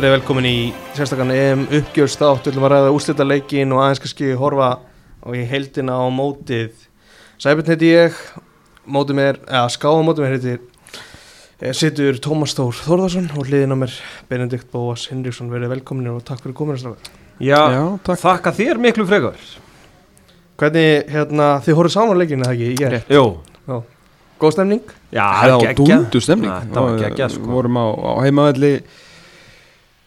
Verið velkomin í sérstakann EM uppgjörst átt Við ætlum að ræða úslita leikin og aðeins kannski horfa á í heildina á mótið. Sæbjörn heiti ég. Mótið mér, eða skáða mótið mér heitir eh, Sittur Tómas Þór Þórðarsson og hliðin á mér Benedikt Bóas Hinriksson. Verið velkominir og takk fyrir kominast Já, Já, takk. þakka þér miklu frekar. Hvernig, hérna, þið horfið saman á leikinu, eða ekki, í gerð? Jú, Góð stemning? já, Það var dúndu stemning. Já, Það var geggjað sko. Vorum á, á heimavelli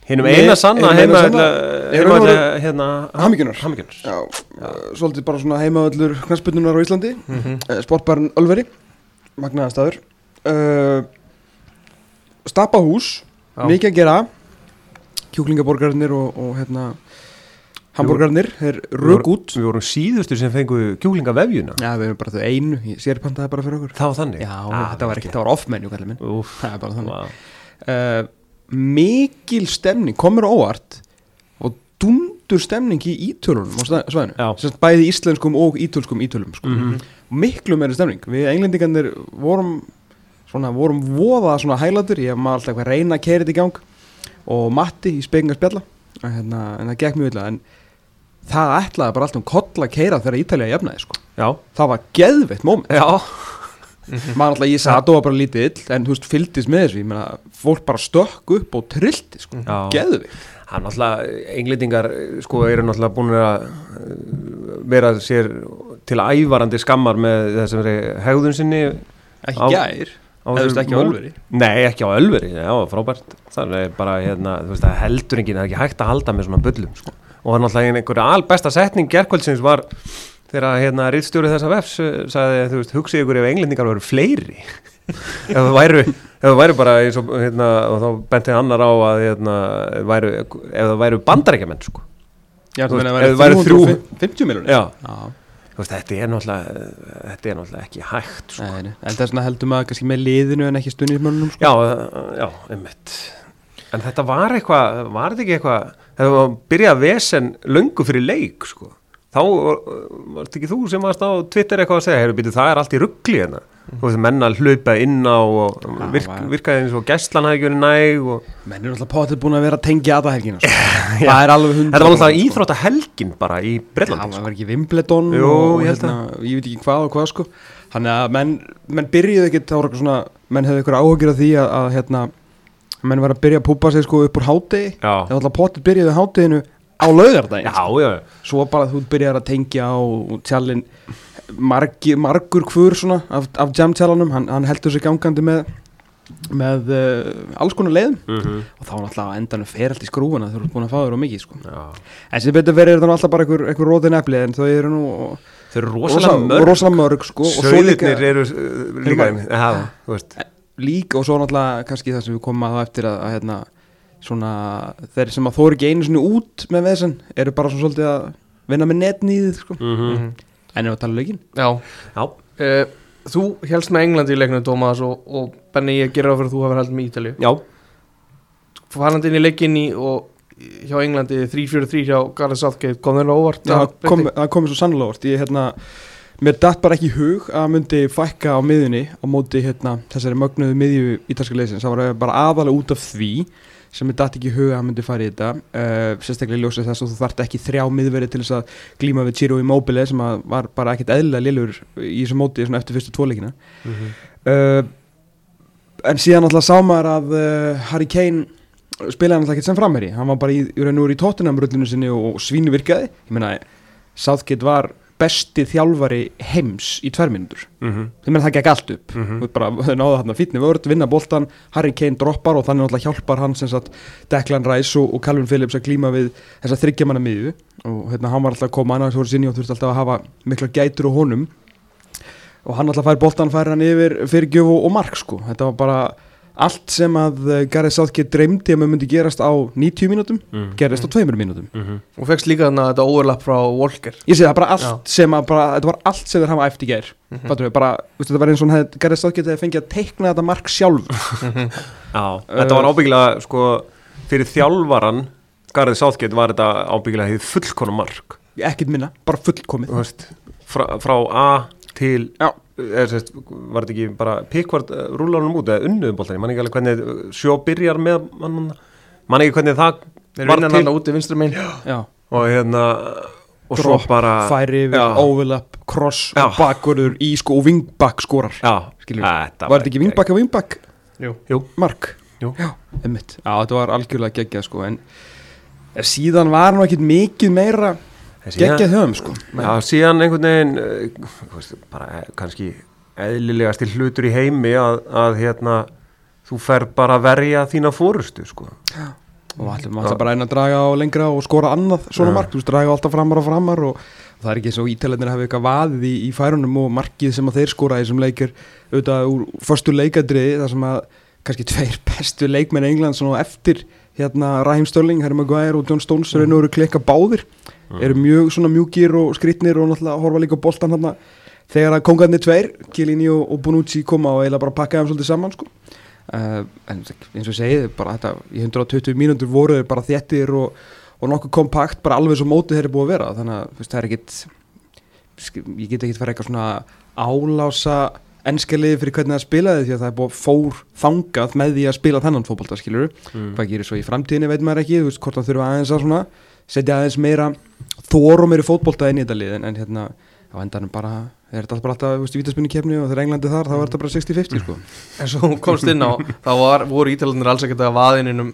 Hinnum eina sanna hinum eina heima sanna. Heima Eru hérna Hamingjunar. Hamingjunar. Já, uh, svolítið bara svona heimavellur knarspinnunar á Íslandi. Mm -hmm. uh, Sportbarn Ölveri Magnaða staður. Uh, Stapahús Mikið að gera. Kjúklingaborgarnir og, og hérna Hamburgarnir, þeir rög út. Við vorum síðustu sem fengu kjúklinga vefjuna Já, við erum bara þau einu, ég sérpantaði bara fyrir okkur. Það var þannig? Já, Ah, þetta var ekki, það var minn. Úff, Það er bara þannig. uh, Mikil stemning, komur óvart Og dundur stemning í ítölunum á svæðinu. Bæði íslenskum og ítölskum ítölum sko. Mhm. Miklu meiri stemning. Við englendingarnir vorum Svona, vorum voða svona hælatur Ég maður alltaf eitthvað að reyna að keira þetta í gang. Og Matti í spekingar spjalla. En, hérna, en það gekk mjög illa. En það ætlaði bara alltaf um koll að keira Þegar Ítalía jafnaði sko. Það var geðveitt moment já maður alltaf, ég satt og var bara lítið ill en þú veist, fylgdist með þessu, ég meina fólk bara stökk upp og trillti, sko Já. geðvikt, Það er náttúrulega, englendingar sko eru náttúrulega búin að uh, vera sér til ævarandi skammar með þessari hegðun sinni ekki eða þú veist, ekki á. Ölveri Nei, ekki á Ölveri, já, frábært Það er bara, hérna, þú veist, það heldur enginn það er ekki hægt að halda með svona bullum sko. og það er náttúrulega einhverja albesta setning gerkvöldsins var þegar hérna rittstjóri þessa vefs uh, sagði, þú veist, hugsið ykkur ef englendingar veru fleiri? Ef það væru ef það væru bara eins og hérna, og þá benti annar á að hérna, væru, ef það væru bandarækjamenn sko. Já, Þú veist, að ef vera væru þrjú- 350 miljonir Já, Já, veist, þetta er þetta er náttúrulega ekki hægt sko. nei, það er svona heldur maður kannski með liðinu en ekki stundismönnum sko. Já, uh, já, einmitt. En þetta var eitthvað, var þetta ekki eitthvað þetta var byrjað vesen löngu fyrir leik, sko þá uh, var þetta ekki þú sem varst á Twitter eitthvað að segja, heyrðu, býtu, það er allt í ruggli hérna, þú veist, menna að hlaupa inn á og Já, virk, var- virkaði eins og gæslan hafði ekki verið næg og menn er alltaf potið búin að vera að tengja aða helgina sko. það er alveg hundra þetta var alltaf íþrótta helgin bara í Það Breitlandi, var ekki Wimbledon Jú, og ég hérna, ég veit ekki hvað og hvað sko. Þannig að menn, menn byrjuðu ekkert þá var eitthvað svona, menn hefðu eitthvað áhugir af því að, að hérna, menn var að byrja að púpa sig sko upp úr Já, Það var alltaf potið byrjuðu hádeginu á laugardaginn já, já, já. Svo bara þú byrjar að tengja á tjallin margi, margur hvur svona af, af jam-tjallanum, hann, hann heldur sig gangandi með með uh, alls konar leiðum. Mm og þá að endanum fer allt í skrúfuna þegar þú ert búin að fá þér á mikið sko. en sem betur verið er það alltaf bara einhver, einhver róðin epli en þau eru nú Þau eru rosalega rosa- mörg. sko, og líka, Sauðirnir eru uh, líka, þú veist. Líka og svo náttúrulega kannski það sem við komum að það eftir að, að hérna, svona, þeir sem að þóri ekki einu sinni út með vesen eru bara svona svolítið að vinna með netnýðið sko. mm en ef að tala um leikinn? Já, Já, uh, þú helst með Englandi í leiknum, Tómas og, og Benni, ég gerir á fyrir að þú hafa held með Ítalíu. Já, farandi inn í leikinni og hjá Englandi 3-4-3 hjá Gareth Southgate kom þeirra óvart Já, að kom, það komið svo sannlega óvart. Ég, hérna, mér datt bara ekki í hug að myndi fækka á miðunni á móti hérna, þessari mögnuðu miðju ítalska leysins það var bara aðalega út af því sem mér datt ekki í hug að myndi fara í þetta uh, sérstaklega ljósið þess að þú þarft ekki þrjá miðveri til þess að glíma við Ciro Immobile sem var bara ekkit eðlilega lillur í þessu móti eftir fyrstu tvoleikina uh, en síðan alltaf sá maður að uh, Harry Kane spilaði alltaf ekkert sem framherri hann var bara í, í í Tottenham rullinu sinni og, og svínu virkaði. Ég meina, Southgate var besti þjálfari heims í tvær mínútur. Mhm, ég meina það gekk allt upp. Þú veist bara, þau náðu þarna fítni vörð, vinna boltan Harry Kane droppar og þannig náttúrulega hjálpar hann sem sagt Declan Rice og, og Calvin Phillips að glíma við þessa þryggjamanna miðju. Og hérna hann var alltaf að koma annars voru sinni og þurfti alltaf að hafa mikla gætur á honum. Og hann alltaf fær boltan fær hann yfir fyrir gjöf og, og mark sko. Þetta var bara allt sem að eh, Gareth Southgate dreymdi að maður myndi gerast á 90 mínútum Mhm. gerist á 2 mínútum Mhm. og fegst líka þarna þetta overlap frá Walker ég sé það bara allt Já. sem að bara, þetta var allt sem þeir hafa eftir gær Mhm. Fattur við, bara, þetta var eins og hann hefði Gareth Southgate hefði fengið að teikna þetta mark sjálf Já, þetta var ábyggilega sko, fyrir þjálfaran Garðið Sáþgett var þetta ábyggilega því fullkona mark ekkert minna, bara fullkomið Þú veist, frá, frá A til Já. er, sest, var þetta ekki bara Pickvart rúlar hann út eða unnuðum boltan, ég man ekki alveg hvernig sjó byrjar með hann man ekki hvernig það Þeir Var vinna til- hann úti og hérna og svo Dropp, bara færi yfir, overlap, cross Já. og bakvörður í sko og vingbak skorar já, Skilur Var þetta ekki vingbak og vingbak Jú. Jú. mark? Jú. Já, þetta var algjörlega geggjað sko en síðan var nú ekkit mikið meira Síðan- geggjað höfum sko Já, síðan einhvern veginn uh, bara eh, kannski eðlilegasti hlutur í heimi að, að hérna þú fer bara að verja þína fórustu sko. og allir maður bara einn að draga á lengra og skora annað svona Já. mark, þú veist, draga alltaf framar og framar og, það er ekki eins og ítalendir hafi eitthvað vaðið í, í færunum og markið sem að þeir skora í þessum leikir auðvitað úr förstu leikadriði þar sem að kannski tveir bestu leikmenn England svona eftir hérna Raheem Störling, Harry Maguire og John Stones mm. eru klikka báðir eru mjög svona mjúkir og skrýtnir og náttúrulega horfa líka á boltan hérna þegar að kongarnir tveir, Chiellini og, og Bonucci koma og eiginlega bara pakka þeim svolítið saman sko. uh, en eins og ég segi bara þetta, í 120 mínútur voru þeir bara þéttir og, og nokkuð kompakt bara alveg svo mótið þeir eru búið að vera þannig að það er ekkit ég get ekkit fara eitthvað svona álása ennskaliði fyrir hvernig það spilaði því að það er búið fór þangað með því að spila þennan fótbolta skilur mm. hvað gerir svo í framtíðinni veit maður ekki þú veist hvort það þurfa aðeins að svona setja aðeins meira og meiri fótbolta inn í þetta lið en, en hérna á endanum bara er þetta bara alltaf, þú veist, vítaspunni kefni og þegar Englandi þar þá er þetta bara 60-50 sko. En svo komst inn á þá var, voru ítalarnir alls ekkert að vaðinum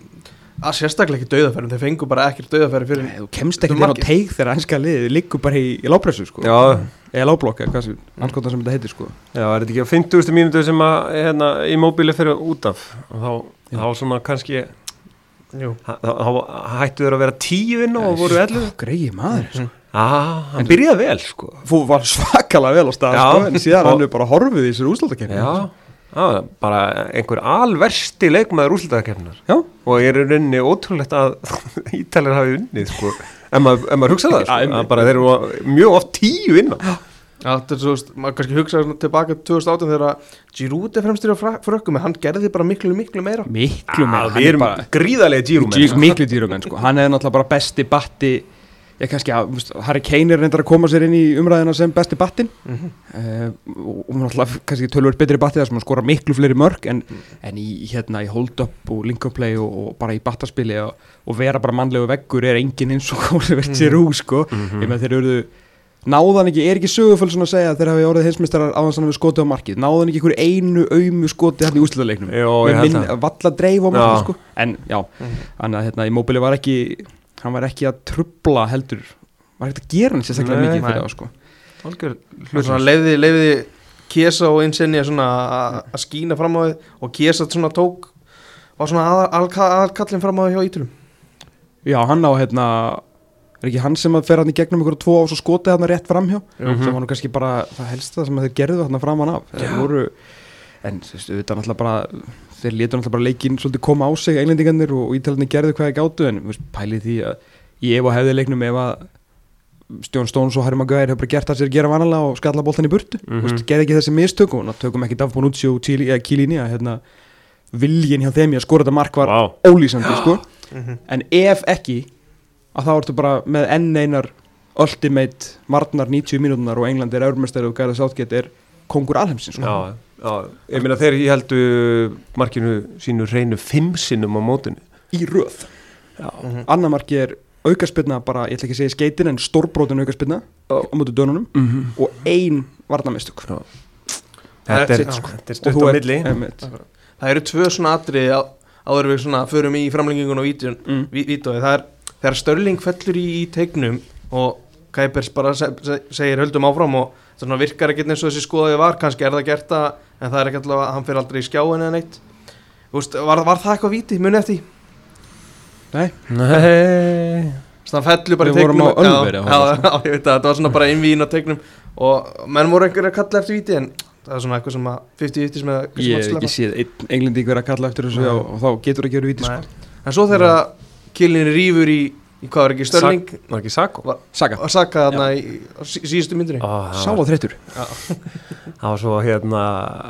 að sérstaklega ekki dauðafæri þeir fengu bara ekkert dauðafæri fyrir Nei, þú kemst er inn á teig þegar ennska liðið liggur bara í, í lápressu sko. Já, eða láblokk eða hvað sem, anskotan sem þetta heitir sko. Já, er þetta ekki á 50. mínútu sem að hérna, immobili fyrir út af? Og þá, þá svona kannski. Þá, hættu þeir að vera tíu inn og voru ellu Greiði maður sko. Já, hann byrjaði vel sko. Þú var svakalega vel á stað sko, en síðan hann er bara horfið í sér úslátakefni Já, já, bara einhver alversti leikmaður úrslitaðakefnar Já. og er í rauninni ótrúlegt að Ítalir hafi unnið sko. Ef maður, ef maður hugsa það sko, bara þeir eru mjög oft tíu innan. Já, þetta er svo, maður kannski hugsa tilbaka til 2018 þegar Giroud er fremstir á frökkum en hann gerði bara miklu, miklu meira. Miklu Já, meira. við erum gríðarlega dýrum Dí- Miklu dýrumenn sko. Hann er náttúrulega bara besti batti Ég kannski að, Harry Kane er reyndar að koma sér inn í umræðina sem besti battin Mhm. uh, og og náttúrulega kannski tölvöld betri batti þar sem hann skora miklu fleiri mörg en, en í, hérna, í hold-up og link-up-play og, og bara í battaspili og, og vera bara mannlegu veggur er engin eins og Oliver Giroud sko. Mhm. ég með þeir eru náðan ekki, er ekki söguföld svona að segja að þeir hafi orðið heimsmeistarar á þannig að við skotið á markið? Náðan ekki einhverju einu aumu skoti hann í það. valla dreif á markið sko. En já, þannig að hérna, Immobile var ekki hann var ekki að trubla heldur var ekki að gera hann sérstaklega mikið fyrir það sko. Algjör leiði, leiði Kiesa og Insenja svona að- skína fram á þið og Kiesa svona tók var svona aðalkallin fram á þið hjá Ítulum já, hann á hérna er ekki hann sem að fer hann í gegnum ykkur tvo ás og skotið hann rétt framhjá Mhm. sem var nú kannski bara það helsta sem að þeir gerðu hann framan af voru en þú veist, auðvitað náttúrulega bara þeir létu náttúrulega bara leikinn svolítið koma á sig englendingarnir og, og ítalarnir gerðu hvað þeir gátu en veist, pælið því að ég og hefði leiknum ef að Stjón Stóns og Harry Maguire hefur bara gert það sér gera vanalega og skalla boltan í burtu mm. -hmm. gerði ekki þessi mistök og ná, tökum ekki Daf Bonucci og Chiellini að hérna, viljin hjá þeim í að skora þetta mark var Vá. ólýsandi sko. Mhm. en ef ekki að þá ertu bara með enn einar ultimate varnar 90 mínútunar og England er eurmestari og Gareth Southgate er kongur alheimsins sko. Já, já, ég meina þeir ég heldu markinu sínu reynu fimm sinnum á mótinu í röð Já, Mhm. annar marki er aukarspilna bara, ég ætla ekki að segja skeitin en stórbrotin aukarspilna á mótu dönunum Mhm. og ein varnamistök Já. Það er- Þetta er, þetta er stutt á milli. Það eru tvö svona atriði á- áður við svona förum í framlengingun og vídeon, mm. ví- það er þegar Störling fellur í, í tegnum og Kaipers bara se, se, segir höldum áfram og það virkar ekkert eins og þessi skoðaði var kannski er það gert það en það er ekki alltaf að hann fyrir aldrei í skjáin eða neitt. Þú veist, var, var það eitthvað víti, munið eftir? Nei, Nei. Þannig að hann fellur bara Við í tegnum vorum á Ölveri að já, horfa, já, já, ég veit að þetta var svona bara innvíðin á tegnum og menn voru einhverju að kalla eftir víti en það er svona eitthvað sem að 50-50 sem að ég hef ekki séð einn englending verið að kalla eftir þessu og, og þá getur ekki verið viti sko. En svo þegar Killin rýfur í, í hvað var ekki Störling Var ekki Sako? Saga, og Saka þarna í sí- síðustu myndinni? Sá á þreytur það var svo hérna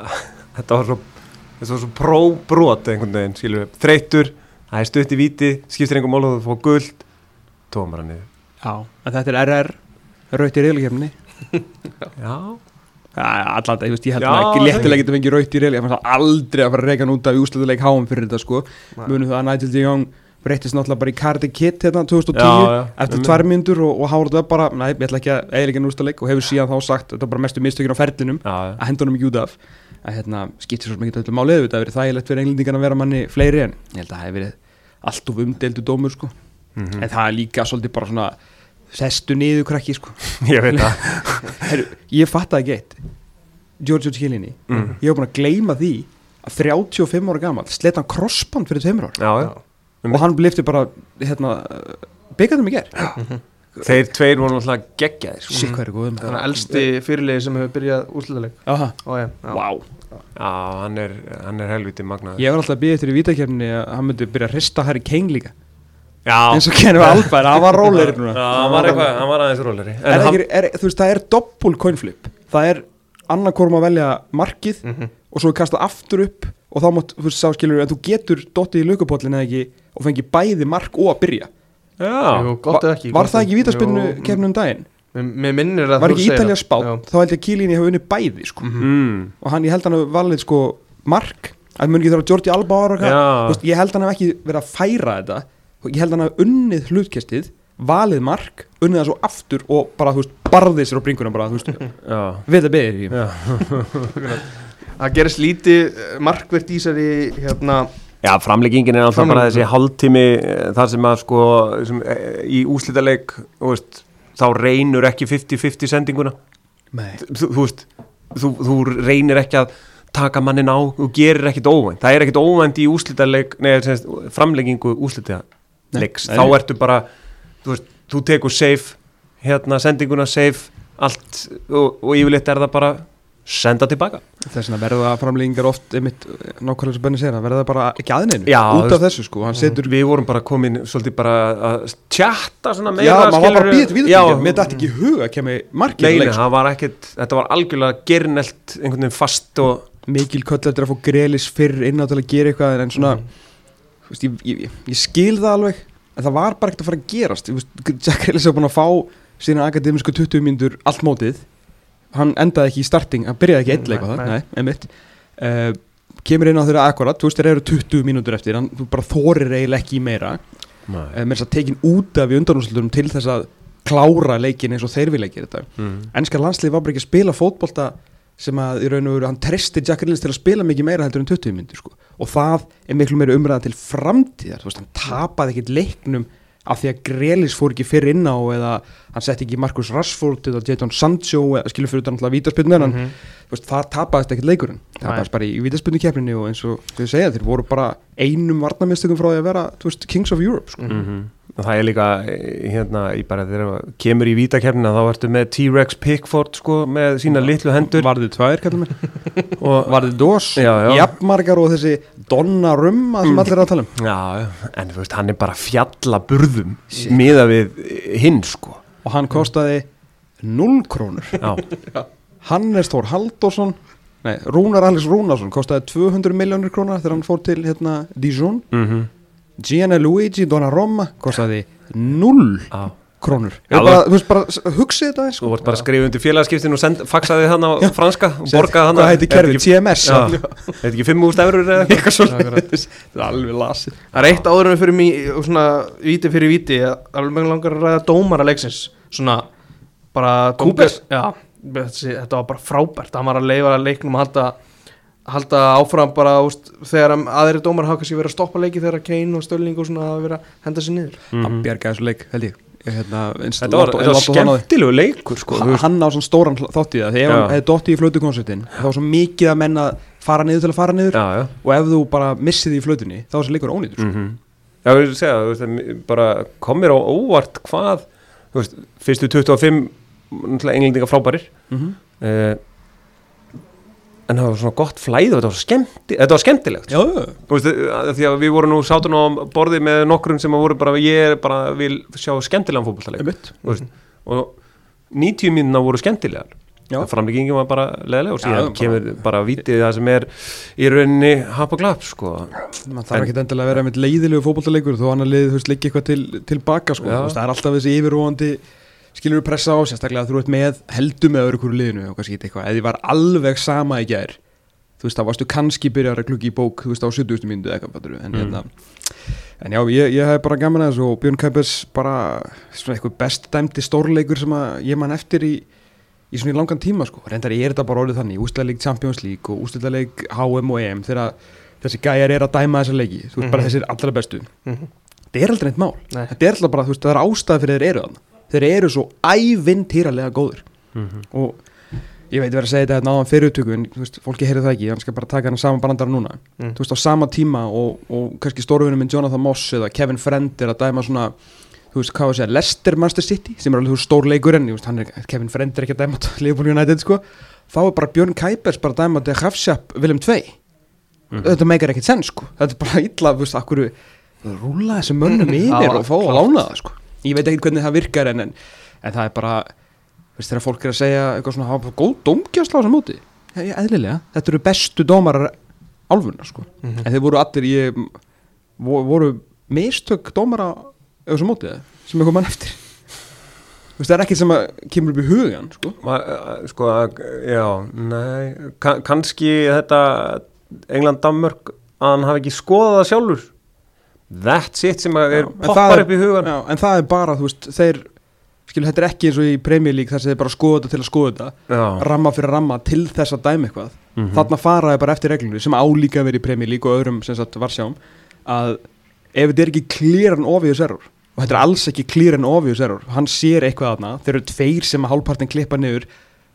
þetta var svo þetta var svo próbrot einhvern veginn skilur við, þreytur, það er stutt í víti skiptir einhver mál og þú fór guld tóma bara niður. Já, en þetta er RR raut í reyðleikefni já, þetta, ég ég held Já, að ekki léttilega getur fengið raut í það aldrei að fara að reyka hann út af úslutuleik háum fyrir þetta sko. Munum það að Nigel de Jong breytist náttúrulega bara í Cardi Kit hérna 2010 Já, já, eftir tvær mínútur og, og Howard Webb bara, næ, ég ætla ekki að eiginlega nústaleik og hefur síðan þá sagt, þetta var bara mestu mistökin á ferlinum Já, að henda honum ekki út af. Að hérna, skiptir svo ekki öllu málið þetta verið þægilegt fyrir englendingan að vera manni fleiri en ég held að það hefur verið allt of umdeldu dómur sko. Mhm. en það er líka svolítið bara svona sestu niður krakki sko. Ég veit það. Heru, ég fatt ekki eitt. Giorgio Chiellini Mm. ég var búin að gleyma því að 35 ára gammal slet hann crossband fyrir tveimur ár Já, já og hann lifti bara hérna, byggðum í ger Þeir tveir voru náttúrulega geggjaðir sko. Er Þannig að elsti fyrirlegi sem hefur byrjað já. wow. Já, hann er, hann er helviti magnaður. Ég var alltaf að býja eftir í vítakefni að hann myndi byrja að hrista Harry Kane líka. Já, eins og Kenny var albær, hann var rólegri núna. Já, hann var eitthvað, hann var aðeins róleri er, er, þú veist, það er doppul coinflip. Það er annarkorum að velja markið Mhm. og svo er kastað aftur upp og þá mátt, þú veist, sá skilur en þú getur dottið í lukupollin eða ekki og fengi bæði mark og að byrja Já, Jú, gott eða ekki var gott það ekki vítaspinnu Jú, kemnum daginn Mér mér minnir að var þú ekki segir Ítalja það. spátt, Já. þá held ég að Kílíni hafa unnið bæði sko. mm. og hann, ég held hann hafa valið sko mark, að mun ekki þarf að Jordi Alba ára og eitthvað. Já. Þú veist, ég held hann hafa ekki verið að færa þetta og ég held hann hafa unnið hlutkestið valið mark, unnið það svo aftur og bara, þú veist, barðið sér á bringuna bara, þú veist, Já, við það beðir já Það gerist lítið eh, markvert í sér í hérna Já, framleggingin er alltaf bara þessi hálftími eh, þar sem að sko sem, eh, í úslítaleik veist, þá reynur ekki 50-50 sendinguna. Þú, þú veist þú, þú reynir ekki að taka mannin á þú gerir ekkit óvænt, það er ekkit óvænt í semst, framleggingu úslítaleiks, Nei. þá ertu bara þú veist, þú tekur safe hérna sendinguna safe allt og, og yfirleitt er það bara senda tilbaka. Þess vegna verða framleggingar oft einmitt, nákvæmlega sem Benni segir, það verða bara ekki aðneinu Já, út af þessu sko, hann setur við vorum bara komin svolítið bara að tjatta svona meira Já, maður var bara býðið við Já, þetta mér dætti ekki í hug að kemur sko. ekkert, þetta var algjörlega gernelt einhvern veginn fast og mikil köll eftir að fá grelis fyrr inn á til að gera eitthvað en svona þú veist, ég, ég, ég, ég skil það alveg en það var bara ekkert að fara að gerast. Jack Grealis hefur búin að fá sína akademisku 20 mínútur allt mótið hann endaði ekki í starting, hann byrjaði ekki eitt leik á það, Nei, einmitt. Uh, kemur inn á þeirra akkurat, þú veist þeir eru 20 mínútur eftir, hann bara þorir eiginlega ekki í meira. Uh, með þess að tekin út af í undanúslutunum til þess að klára leikin eins og þeir vilja gera þetta. Mm. ennska landslið var bara ekki að spila fótbolta sem að í raun og veru hann trestir Jack Grealis til að spila mikið meira heldur en 20 myndir sko. og það er miklu meira umræða til framtíðar, þú veist, hann tapaði ekkit leiknum af því að Grealis fór ekki fyrr inn á eða hann setti ekki Marcus Rashford eða Jadon Sancho eða skilur fyrir utan alltaf vítaspilnum en þú veist, það tapaðist ekkit leikurinn. Tapaðist bara í, í vítaspilnu keppninni og eins og þau segja þeir voru bara einum varnamistökum frá því að vera veist, Kings of Europe sko. Mm Það er líka eh, hérna í bara þegar kemur í vítakefnina þá ertu með T-Rex Pickford sko með sína litlu hendur. Varðið tvær, Varðið dós, jafnmargar og þessi Donnarumma sem allir er að tala um. Já, en þú veist, hann er bara fjalla burðum miða við hinn sko. Og hann kostaði 0 krónur. Hannes Þór Halldórsson nei, Rúnar Alex Rúnarsson kostaði 200 miljónir krónar þegar hann fór til hérna, Dijon. Mm Gianluigi Donnarumma kostaði 0 já. krónur. Já, Ég bara, þú veist bara, hugsið þetta eins Þú vort bara að skrifa undir félagskiptin og send, faxaði hann á franska og borgaði hann hvað heitir kerfið, TMS Já, þetta ekki 5.000 eurur eða eitthvað svona það er alveg lasið. Það er eitt áður en við fyrir mý, svona víti fyrir víti að alveg mig langar að ræða dómara leiksins. Svona bara Kúper? Já, þetta var bara frábært. Hann var að leifa leiknum að halda halda áfram bara úst, þegar aðri dómar hafa kannski verið að stoppa leiki þegar Kane og Stölling og svona hafa verið að henda sér niður. Hann bjargaði þessu leik, held ég. Hérna, Þetta var, var skemmtilegu leikur sko, hann, hann á svona stóran þátt í það. Þegar hann hefði dottið í flautukonsertin þá var svo mikið að menna fara niður til að fara niður. Já, já. Og ef þú bara missið í flautunni þá er þessi leikur ónýtur mm. mm Já, ég vil segja, að bara kom mér á óvart hvað veist, fyrstu 25 náttúrulega englendinga frábærir. Mm -hmm. uh, en það var svona gott flæð og þetta var, skemmti, þetta var skemmtilegt já, já, veist, því að við vorum nú sátum á borði með nokkrum sem að voru bara ég bara vil sjá skemmtilegan Þú veist, og 90 mínuna voru skemmtilegar Já. framleggingin var bara leðilega og Já, síðan bara- kemur bara vitið það sem er í rauninni hap og glapp sko. Man þarf En- ekki endilega að vera með leiðilegu fótboltaleikur þó hann að leiði, þú veist, liggja eitthvað til, tilbaka sko. Já. Þú veist, það er alltaf þessi yfirróandi skilur pressa á, sérstaklega þú ert með heldum með öðru hverju liðinu og kannski eitthvað, ef því var alveg sama í gær þú veist, þá varstu kannski byrjar að glugga í bók, þú veist, á 70. mínútu eða eitthvað, en Mm. hérna en já, ég, ég hef bara gaman að þessu og Björn Kaupers bara svona eitthvað best dæmdi stórleikur sem að ég man eftir í í svona í langan tíma sko, reyndar ég er þetta bara orðið þannig ústæðleik Champions League og ústæðleik HM og EM þegar þessi gæjar er að dæma þessa leiki, þú veist, bara Mhm. þessir allra bestu Mhm. þetta er aldrei neitt mál Nei. þetta er alltaf bara, þú veist, það er ástæði fyrir þeir eru þannig þeir eru svo ævintýralega góður Mhm. og ég veit verið að segja þetta hérna áðan fyrir upptöku en veist, fólki heyrið það ekki, hann skal bara taka hann saman brandara núna. Mm. þú veist, á sama tíma og, og kannski stórvinum minn Jonathan Moss eða Kevin Friend er að dæma svona þú veist, hvað var að segja, Leicester Manchester City sem er alveg þú stór leikur en, veist, er, Kevin Friend er ekki að dæma Liverpool United, sko. Þá er bara Björn Kuipers bara að dæma þetta Hafsjap Willem 2 Mhm. þetta meikar ekkert senn, sko. Þetta er bara illa, þú veist, akkur rúla þessi mönnum yfir og fá að lána það, sko ég veit ekki hvernig það virkar en, en, en það er bara veist, þegar fólk er að segja eitthvað svona, hafa góð já, já, eðlilega, þetta eru bestu dómarar álfuna, sko Mhm. en þeir voru allir ég, vo- voru mistök dómara á þessum móti eða? sem eitthvað mann eftir veist, það er ekkert sem að kemur upp í hugan sko. Ma- eh, Sko, já, nei ka kannski þetta England-Danmörk að hann hafi ekki skoðað það sjálfur That's it sem að er það poppar upp í hugan Já, en það er bara, þú veist, þeir skilur, þetta er ekki eins og í Premier League þar sem þeir bara skoða þetta til að skoða þetta ramma fyrir ramma til þess að dæma eitthvað. Mhm. þarna fara þeir bara eftir reglunni sem álíka verið í Premier League og öðrum sem sagt varsjáum að ef þetta er ekki clear and obvious error og þetta er alls ekki clear and obvious error hann sér eitthvað þarna, þeir eru tveir sem að hálfpartin klippa niður,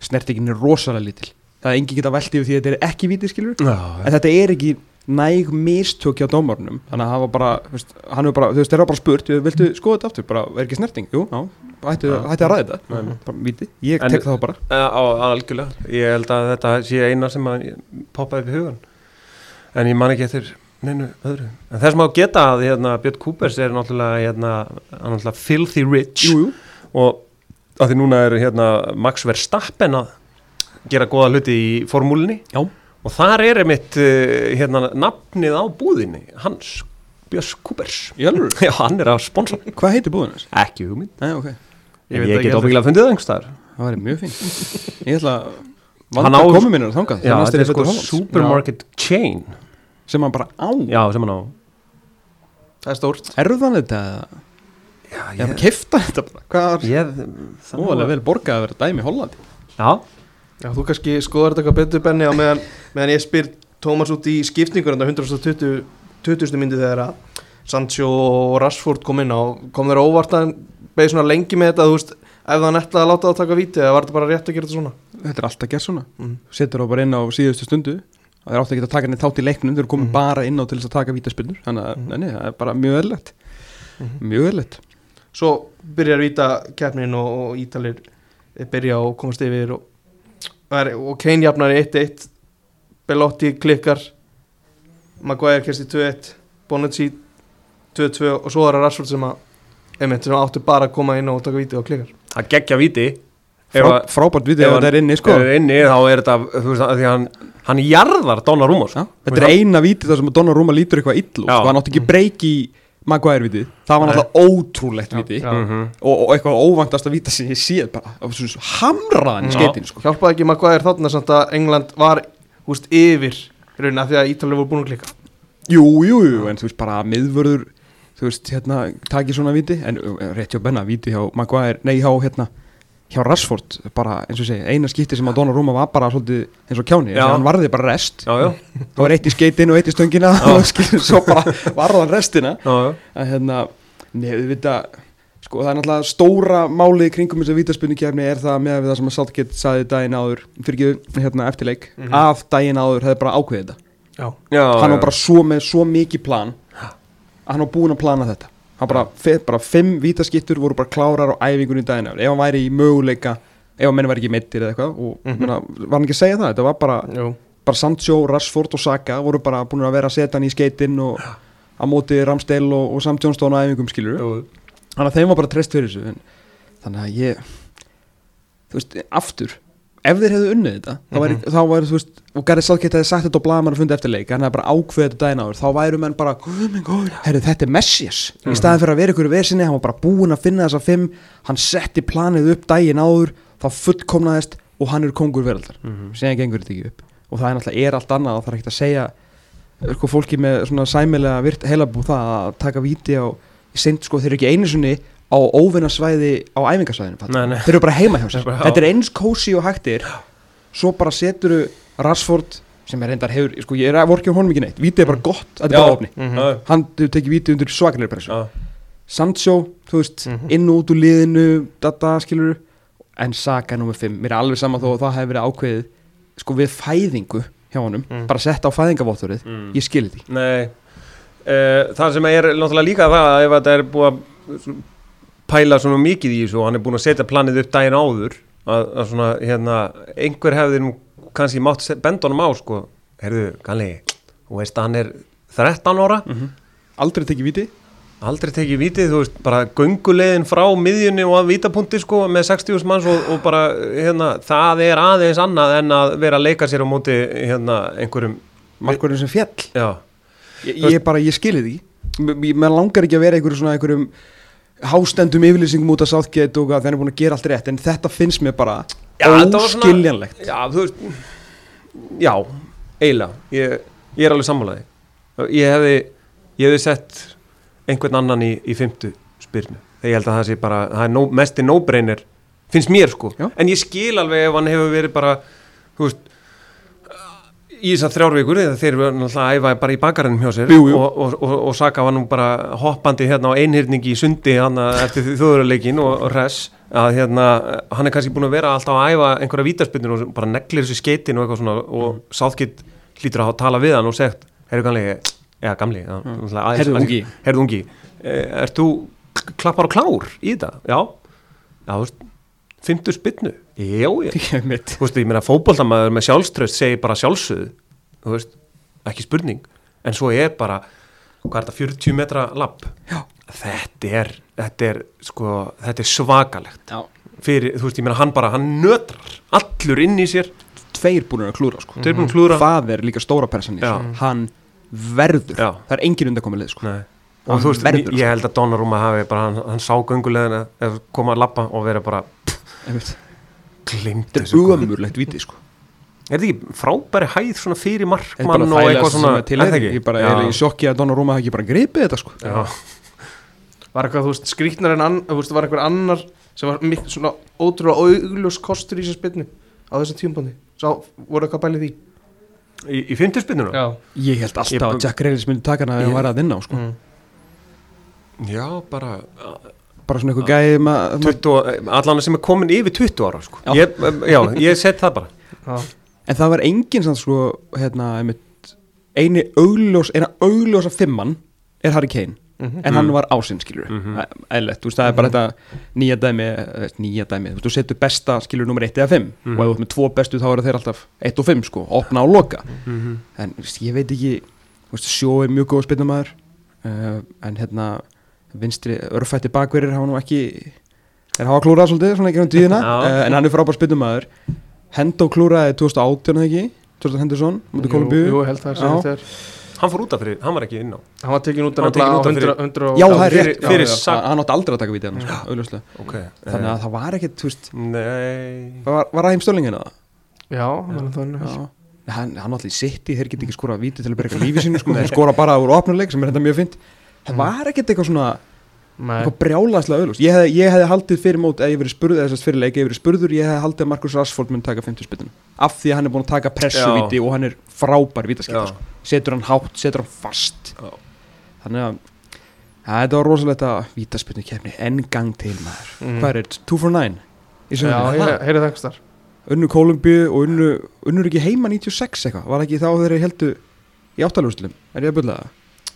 snertingin er rosalega lítil, það er engin geta velt yfir því að þetta er ekki vítið skilur, Já, en þetta er ekki næg mistök hjá dómarnum þannig að það var bara, veist, hann er bara þú veist, þeir eru bara spurt, viltu skoða þetta aftur? Bara, er ekki snerting, jú, já, hætti, hætti að ræða þetta. Nei, nei. bara víti, ég En- tek það bara. Á, algjörlega. Ég held að þetta sé eina sem að poppa upp í hugan En ég man ekki eftir neinu öðru. En þess maður geta að hérna, Björn Kúpers er náttúrulega, hérna, hann náttúrulega filthy rich. Jú, jú, og að því núna er hérna, Max Verstappen að gera góða hluti í formúlinni Já. og þar er einmitt uh, hérna, nafnið á búðinni hans, Björns alveg Já, hann er að sponsa hvað heitir búðin þess? ekki hugmynd. Nei, ok, Ég, veit ég ekki get óbyggilega að fundið það einhverstaðar það væri mjög fín Ég ætla að vanda á- komi mínur þangað. Já, þetta er í sko supermarket chain. Sem hann bara á. Já, sem hann á. Það er stórt. Erðan þetta? Eða Já, Ég er að kifta þetta bara. Hvað er ég, Ó, alveg vel borgað að vera dæmi í Hollandi. Já, Já, þú kannski skoðar þetta eitthvað betur Benni á meðan, meðan ég spyr Tómas út í skiptingur en það 120 20. myndi þegar að Sancho og Rashford kom inn á kom þeir á óvart að beði svona lengi með þetta þú veist, ef það ætlaði að láta það taka víti eða var þetta bara rétt að gera þetta svona Þetta er alltaf gert svona mm. Setur þá bara inn á síðustu stundu Það er átt ekki að taka neitt þátt í leiknum Þeir eru komið Mhm. bara inn á til þess að taka vítaspinnur Þannig að Mhm. nei, nei, það er bara mjög eðlilegt Mhm. Mjög eðlilegt Svo byrjar víta keppnin og, og Ítalir byrja og komast yfir og, og er- og Kane jafnar í 1-1 Belotti klikkar. Maguire kerst í 2-1 Bonucci 2-2 og svo er það Rashford sem að einmitt sem áttu bara að koma inn og taka víti og klikkar. Það geggja viti Frá, að- Frábært við ef þetta er inni sko. Ef er inni þá er þetta, þú veist, að því hann hann jarðar Donna Rúmos Já, Þetta er eina vítið þar sem að Donnarumma lítur eitthvað illu sko, hann átti ekki breyki í Maguire vítið það var náttúrulega ótrúlegt víti já. Mhm. og, og eitthvað óvantast að víta sem ég séð bara af þessu hamraðan í Já. skeitin sko. hjálpaði ekki Maguire þarna samt að England var húst yfir í rauninni af því að Ítalir voru búin að klikka jú, jú, jú, en þú veist bara miðvörður þú veist, hérna, takið svona víti en uh, rétt hjá Benna, víti hjá Maguire nei, hjá, hérna, hjá Rashford bara, eins og segi, eina skipti sem að Donnarumma var bara svolítið eins og kjáni, Já. þannig að hann varði bara rest. Já, já, það var eitt í skeitin og eitt í stöngina og svo bara varði hann restina. Já, já. að hérna, nefnir vita sko það er náttúrulega stóra málið í kringum þess að vítaspunnikefni er það með það sem að Saltgett saði daginn áður. Fyrir ekki hérna eftirleik Mhm. að daginn áður hefði bara ákveðið þetta. Já, já hann var bara svo með svo mikið plan að hann var búinn að plana þetta hann bara, bara fimm vítaskiptur voru bara klárar á æfingunni daginn. Áður ef hann væri í möguleika ef hann menn væri ekki meittir eða eitthvað og mm var hann ekki að segja það, þetta var bara bara Sancho, Rashford og Saka voru bara búin að vera að setja hann í skeitin og á móti Ramsdale og, og Sam Johnstone á æfingum skilur þannig að þeim var bara treyst fyrir þessu en, þannig að ég þú veist, aftur ef þeir hefðu unnið þetta þá væri, Mhm. þá væri þú veist, og Gareth Southgate hefði sagt þetta blaðmann að fundi eftir leik, hann hefði bara ákveðið þetta daginn áður, þá væru menn bara, herru, þetta er Messias, í staðin fyrir að vera ykkur í versinni, hann var bara búinn að finna þessa fimm hann setti planið upp daginn áður þá fullkomnaðist og hann er kongur veraldar Mhm. síðan gengur þetta ekki upp og það er náttúrulega er allt annað og það er ekkert að segja sko, fólki með svona sæmilega virt heilabú það að taka víti á í seint sko, þeir eru ekki einu sinni á óvinnasvæði á æfingasvæðinu þeir eru bara heima hjá sér. Þetta er eins kósi og hægtir svo bara seturu Rashford sem er reyndar hefur, sko ég er að vorkja honum ekki neitt. Víti er bara gott, þetta er bara opni. Mhm. Já, hann tekið víti undir svakalegri pressu. Sancho, þú veist, Mhm. inn og út úr liðinu data, skilur en Saka nummer 5, mér er alveg sama þó að það hefur verið ákveðið sko við fæðingu hjá honum, Mm. bara sett á fæðingavotturið Mm. ég skil því. Nei. Uh, Það sem er náttúrulega líka það að ef þetta er búið að pæla svona mikið í þessu og hann er búin að setja planið upp daginn áður að, að svona hérna einhver hefði nú kannski mátt honum á sko Herðu, Galli, þú veist að hann er 13 ára. Aldrei tekið víti? Aldrei tekið vitið, þú veist, bara göngulegin frá miðjunni og að vítapunkti sko með 60 manns og, og bara hérna, það er aðeins annað en að vera að leika sér á móti hérna einhverjum markurinn sem fjall Já, ég, ég bara, ég skil því. Mér langar ekki að vera einhverjum svona einhverjum hástendum yfirlýsingum út af Southgate og að þeir eru búin að gera allt rétt en þetta finnst mér bara Já, var svona- óskiljanlegt. Já, þú veist Já, eiginlega ég, ég er alveg sammálaði. Ég hefði, ég hefði sett einhvern annan í, í fymtu spyrnu. Þegar ég held að það sé bara það er no, mesti no-brainer, finnst mér sko. Já. en ég skil alveg ef hann hefur verið bara þú veist í þessar þrjárvíkur, þegar þeir eru náttúrulega að æfa bara í bakarinn hjá sér Jú, jú. Og, og, og, og Saka var nú bara hoppandi hérna á einhyrningi í sundi hann eftir þjóðurleikin og, og res að hérna, hann er kannski búin að vera alltaf að æfa einhverja vítaspinnur og bara neglir þessu skeitin og eitthvað svona og Mm. Southgate hlýtur að tala við hann og sagt, herru gamli, eða gamli Mm. Aðeins- ungi. heyrðu ungi, eh, ert þú klappar og klár í þetta? Já, já, þú veist fymtu spinnu, já, ég veist, ég meina fótboltamæður með sjálfströst segir bara sjálfsögðu, þú veist ekki spurning, en svo er bara hvað er þetta, 40 metra lapp Já. þetta er þetta er, sko, þetta er svakalegt Já. fyrir, þú veist, ég meina hann bara, hann nötrar allur inn í sér, tveir búin að klúra sko. eru búin að klúra það er líka stóra persan í Já. þessu. hann verður, Já. það er engin undarkomið sko. Og þú veist, verður, ég held að Donnarumma hafi bara, hann, hann sá göngulegina eða koma að lappa og vera bara. Glimt þetta þessu er sko. umurlegt viti sko. er þetta ekki frábæri hæð svona fyrir markmann og eitthvað svona er til er það ekki? ég bara er í sjokki að Donnarumma hafi ekki bara gripið þetta sko. Já. Var eitthvað, þú veist, skrýtnar en ann, þú veist, var einhver annar sem var mikil svona ótrúlega augljós kostur í þessu spilni á þessum tímpandi Sá, voru eitthvað bælið því? í, í fymtuspinnuna? Já ég held alltaf Ég- að Jack Grealish myndi taka hann Ég- væri að vinna á sko. mm. Já, bara bara svona eitthvað gæði með 20, allan sem er komin yfir 20 ára sko. Já. ég, já, ég set það bara Já, en það var enginn sann sko hérna, eini augljós eina augljósa fimmann er Harry Kane Mhm. en hann var ásinn skilur Mhm. eðlert, þú veist, það er bara þetta nýja dæmi, eh, nýja dæmi, þú veist, þú setur besta skilur nummer 1 eða 5 Mhm. og ef þú ert með tvo bestu þá eru þeir alltaf 1 og 5 sko, opna og loka Mhm. en ég veit ekki þú veist, sjó er mjög góð spinnumæður uh, en hérna vinstri örfætti bakverðir hafa nú ekki er hafa klúrað svolítið svona ekki um tíðina. Já. uh, en hann er frábær spinnumæður Hendo klúraði 2018 eða ekki? Jordan Henderson, mútið Kolumbíu það Já. Hann fór út af fyrir, hann var ekki inn á. Hann var tekin út af fyrir- 100 og Já, það er fyrir- rétt, fyrir já, já, hann átti aldrei að taka vítið hann, sko, okay. þannig að það var ekkert, þú veist Nei. Var, var Ræm Störlingin að Já, hann er þannig. Það? Hann, hann alltaf í sitti, þeir geta ekki skorað víti til að berga lífi sínu, sko, þeir skora bara úr opnuleik sem er þetta mjög fint það Mm. var ekkert eitthvað svona Nei, eitthvað brjálaðslega auðlust ég, hef, ég hefði haldið fyrir mót ef ég verið spurður eða þess fyrir leik, ég verið spurður ég hefði haldið að Markus Rashford mun taka 50 spytun af því að hann er búin að taka pressuvíti og hann er frábær vítaskipta sko. setur hann hátt, setur hann fast. Já. þannig að þetta var rosalegt að vítaspytnu kefni enn gang til maður. Mhm. hvað er þetta, 2 for 9 í já, ekki þar unnu Kolumbíu og unnu, unnur ekki heima 96 eitthvað, var ekki þá þeir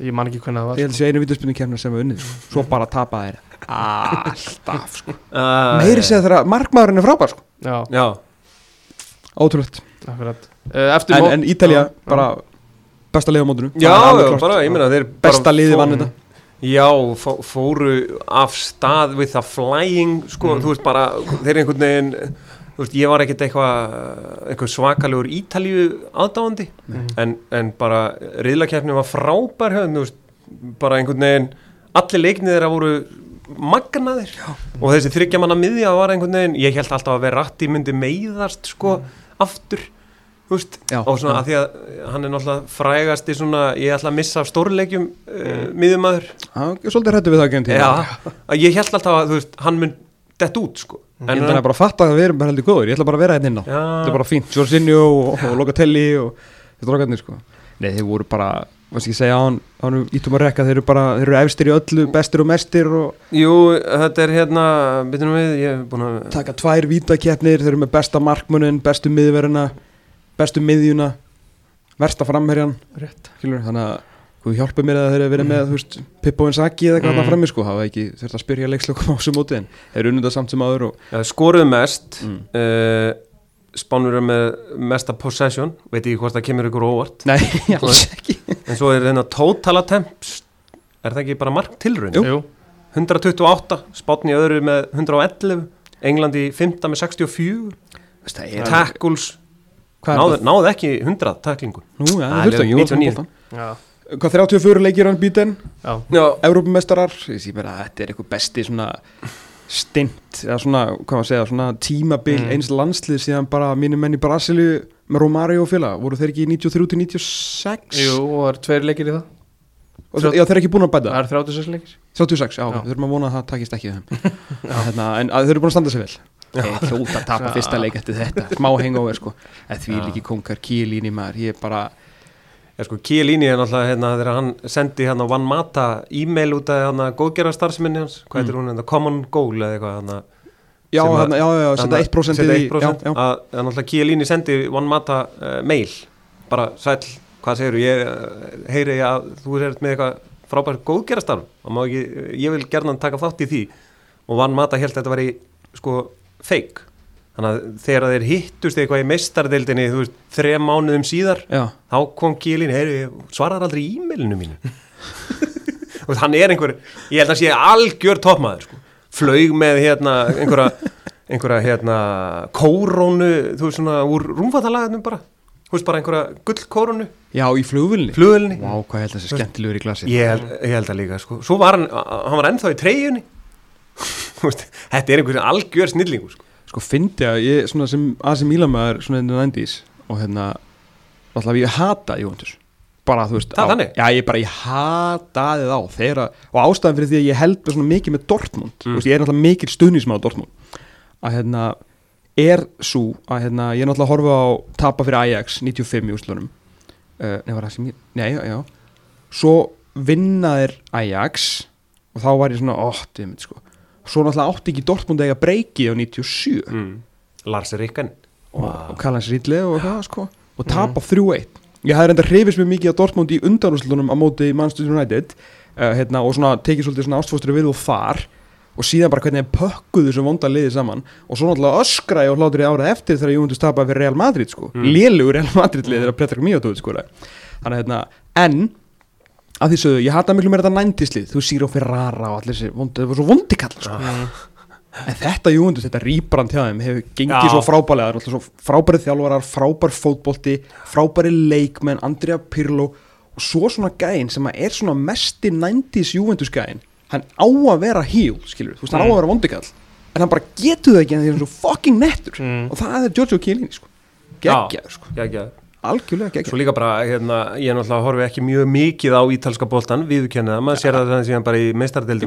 er ég það? Man ekki hvernig það var ég held að sé einu vítaspytnu kefna sem er unnið sko. svo bara tapa þeir alltaf sko. uh, meiri segja þegar markmaðurinn er frábær sko. Já, Já, ótrúlegt uh, Eftir en, en Ítalja bara besta liða á mótinu já, Það er klárt. bara, ég meina þeir besta bara liði vann þetta Já, fó, fóru af stað with the flying, sko, Mhm. þú veist bara, þeir eru einhvern veginn, veist, ég var ekkert eitthvað eitthvað svakalegur Ítalíu aðdáandi, Mhm. en, en bara riðlakefni var frábær höfn, veist, bara einhvern veginn, allir leiknið þeirra voru magnaðir Já. og þessi þryggja manna miðja var einhvern veginn, ég held alltaf að vera rætti myndi meiðast, sko, aftur, þú veist, Já, og svona já. að því að hann er náttúrulega frægast í svona, ég ætla að missa stórleikjum uh, Já, ég er svolítið hættu við það ekki en tíma ég held alltaf að veist, hann mun dett út sko Ég held að hann er bara að fatta að við erum bara heldur góður Ég ætla bara að vera hérna inn á. Þetta er bara fínt, Jorginho og, og Locatelli og þetta drókarnir sko. Nei, þeir voru bara, hvað skal ég segja á hann á hann ítum að rekka, þeir eru bara, þeir eru efstir í öllu bestir og mestir og Jú, þetta er hérna, byrjum við, ég hef búin að taka tvær vítakeppnir, þeir eru með besta markmunin, bestu miðverina bestu miðjuna. Versta framherjan Rétt. Þannig að þú hjálpa mér að þeir eru verið með veist, Pippo Inzaghi eða eitthvað Mm. mm. frammi sko, hafa ekki þurft að spyrja leikslökum á þessu móti en þeir eru unnunda samt sem aður og ja, skoruðu mest Mm. uh, Spánur er með mesta possession, veit ég hvort það kemur ykkur óvart. Nei, alls ekki. En svo er hérna total attempts er það ekki bara mark tilraun Jú. Jú 128, Spátn í öðru með 111 England í 5 með 64 Veist, það er tackles, hvað náðu, ekki 100 tacklingu. Nú, ja, Það það er þurfti ekki, ég var 99. Hvað 34 leikir hann býten Já. Já, Evrópumestarar, ég sé bara að þetta er eitthvað besti svona stint eða svona, hvað maður að segja, svona tímabil Mm. eins landslið síðan bara mínir menn í Brasilíu með Romario og félag, voru þeir ekki í 93 til 96? Jú, og það er tveir leikir í það. Og þeir, já, þeir eru ekki búin að bæta. Það er 36 leikir. 36, já, Já. við þurfum að vona að það takist ekki þeim. Hérna, En að þeir eru búin að standa sig vel. Hljóta að tapa fyrsta leik eftir þetta. Smá hangover sko. En því líki kónkar, kílín í maður Ég er bara, Já, sko, Kielini er náttúrulega hérna þegar hann sendi hérna Van Mata e-mail út af hérna góðgerra starfsminni hans, hvað heitir hún hérna, Common Goal eða eitthvað hérna já, hérna, já, já, já, setja 1% setja í 1% já, já. að, náttúrulega Kielini sendi Van Mata uh, mail bara sæll, hvað segirðu, ég uh, heyri að þú ert með eitthvað frábært góðgerastarf og má ekki, ég vil gerna taka þátt í því. Og Van Mata held að þetta var í sko fake þannig að þegar þeir hittust eitthvað í meistardeildinni þú veist, þrem mánuðum síðar já. þá kom Kielin, heyri, svarar aldrei e-mailinu mínu. Og hann er einhver, ég held að sé algjör toppmaður, sko, flög með hérna, einhverja, einhverja hérna, kórónu, þú veist svona úr rúmfattalagarnum bara, þú veist bara einhverja gullkórónu, já, í flugvölni flugulni Vá, hvað ég held að það sé skemmtilegur í glasi ég, ég held að líka, sko, svo var hann hann var ennþá í treyjunni. Þetta er einhverjum algjör snillingu sko. Sko fyndi að ég, svona sem AC Milan maður svona in the 90s og hérna alltaf ég hata Juventus bara þú veist á-? Já, ég bara, ég hataði þá þeirra, og ástæðan fyrir því að ég held svona mikið með Dortmund, Mm. veist, ég er náttúrulega mikil stuðnismæður Dortmund að hérna er svo að hérna ég er náttúrulega að horfa á tapa fyrir Ajax 95 í úslunum uh, Nei, var það sem ég, nei, já, já Svo vinnaðir Ajax og þá var ég svona, ótt, ég mynd sko Svo náttúrulega átti ekki Dortmund að eiga breyki á 97 mm. Lars Rikken og, Vá. og kalla hans Ridley og það sko. Og tapa 3-1 ég hafði reynda hrifist mjög mikið á Dortmund í undanúslutunum á móti Manchester United uh, hérna, og svona tekið svolítið svona ástfóstri við og þar. Og síðan bara hvernig þeir pökkuðu þessu vonda liði saman. Og svo náttúrulega öskraði og hlátur í árað eftir þegar Juventus tapaði fyrir Real Madrid sko. Mm. mm. lélugur Real Madrid liði þegar Predrag Míotóð sko þannig að hérna en að því sögðu, ég hata miklu meira þetta nændislið þú sýr á Ferrara og allir þessi vondi, það var svo vondi kall sko. en þetta Juventus, þetta rýbrand hjá þeim hefur gengið Já. svo frábælega, það svo frábæri þjálfarar frábær fótbolti, frábæri leikmenn Andrea Pirlo. Og svo svona gæinn sem er svona mesti 90s Juventus gæinn, hann á að vera heel, skilur, þú veist, hann á Mm. að vera vondikall. En hann bara getur það ekki en hann er svo fucking nettur. Mm. og það er Giorgio Chiellini, sko. Geggjaður, sko, Algjörlega Svo geggjaður líka bara, hérna, ég er náttúrulega horfi ekki mjög mikið á ítalska boltan, viðurkenni það, maður sér það þannig síðan bara í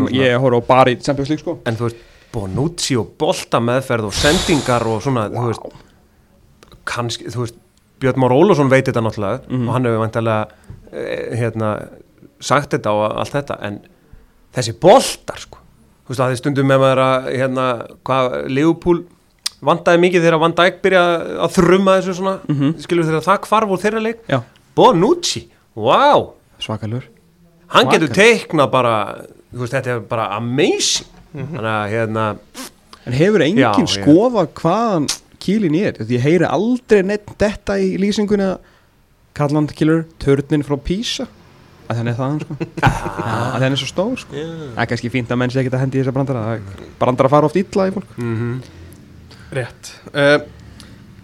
svona. ég horf á bara í Champions League, sko. En þú veist, Bonucci og bolta meðferð og sendingar og svona, þú veist, kannski, þú veist, Björn Már Ólafsson veit þetta náttúrulega Mhm. og hann hefur vantilega, eh, hérna, sagt þetta og allt þetta, en þessi boltar, sko, þú veist, að þið stundum með maður að, hérna, hvað, Leopold vandaði mikið þegar Van Dijk byrja að þrumma þessu svona, Mhm. skilur þegar það hvarf úr þeirra leik, já, Bonucci, wow, svakalur. Hann getur Svakalegt. teiknað bara, þú veist, þetta er bara amazing, þannig að, hérna, En hefur enginn Já, já. skoða hvaðan kýlin er? Því ég heyri aldrei neitt þetta í lýsingunni að Kalland kýlur törnin frá Písa að þannig er það hann sko. Að þannig er svo stór sko. Það er kannski fínt að menn sé ekki að hendi í þessa brandara. Brandara fara oft illa í fólk. Mhm Rétt. Uh,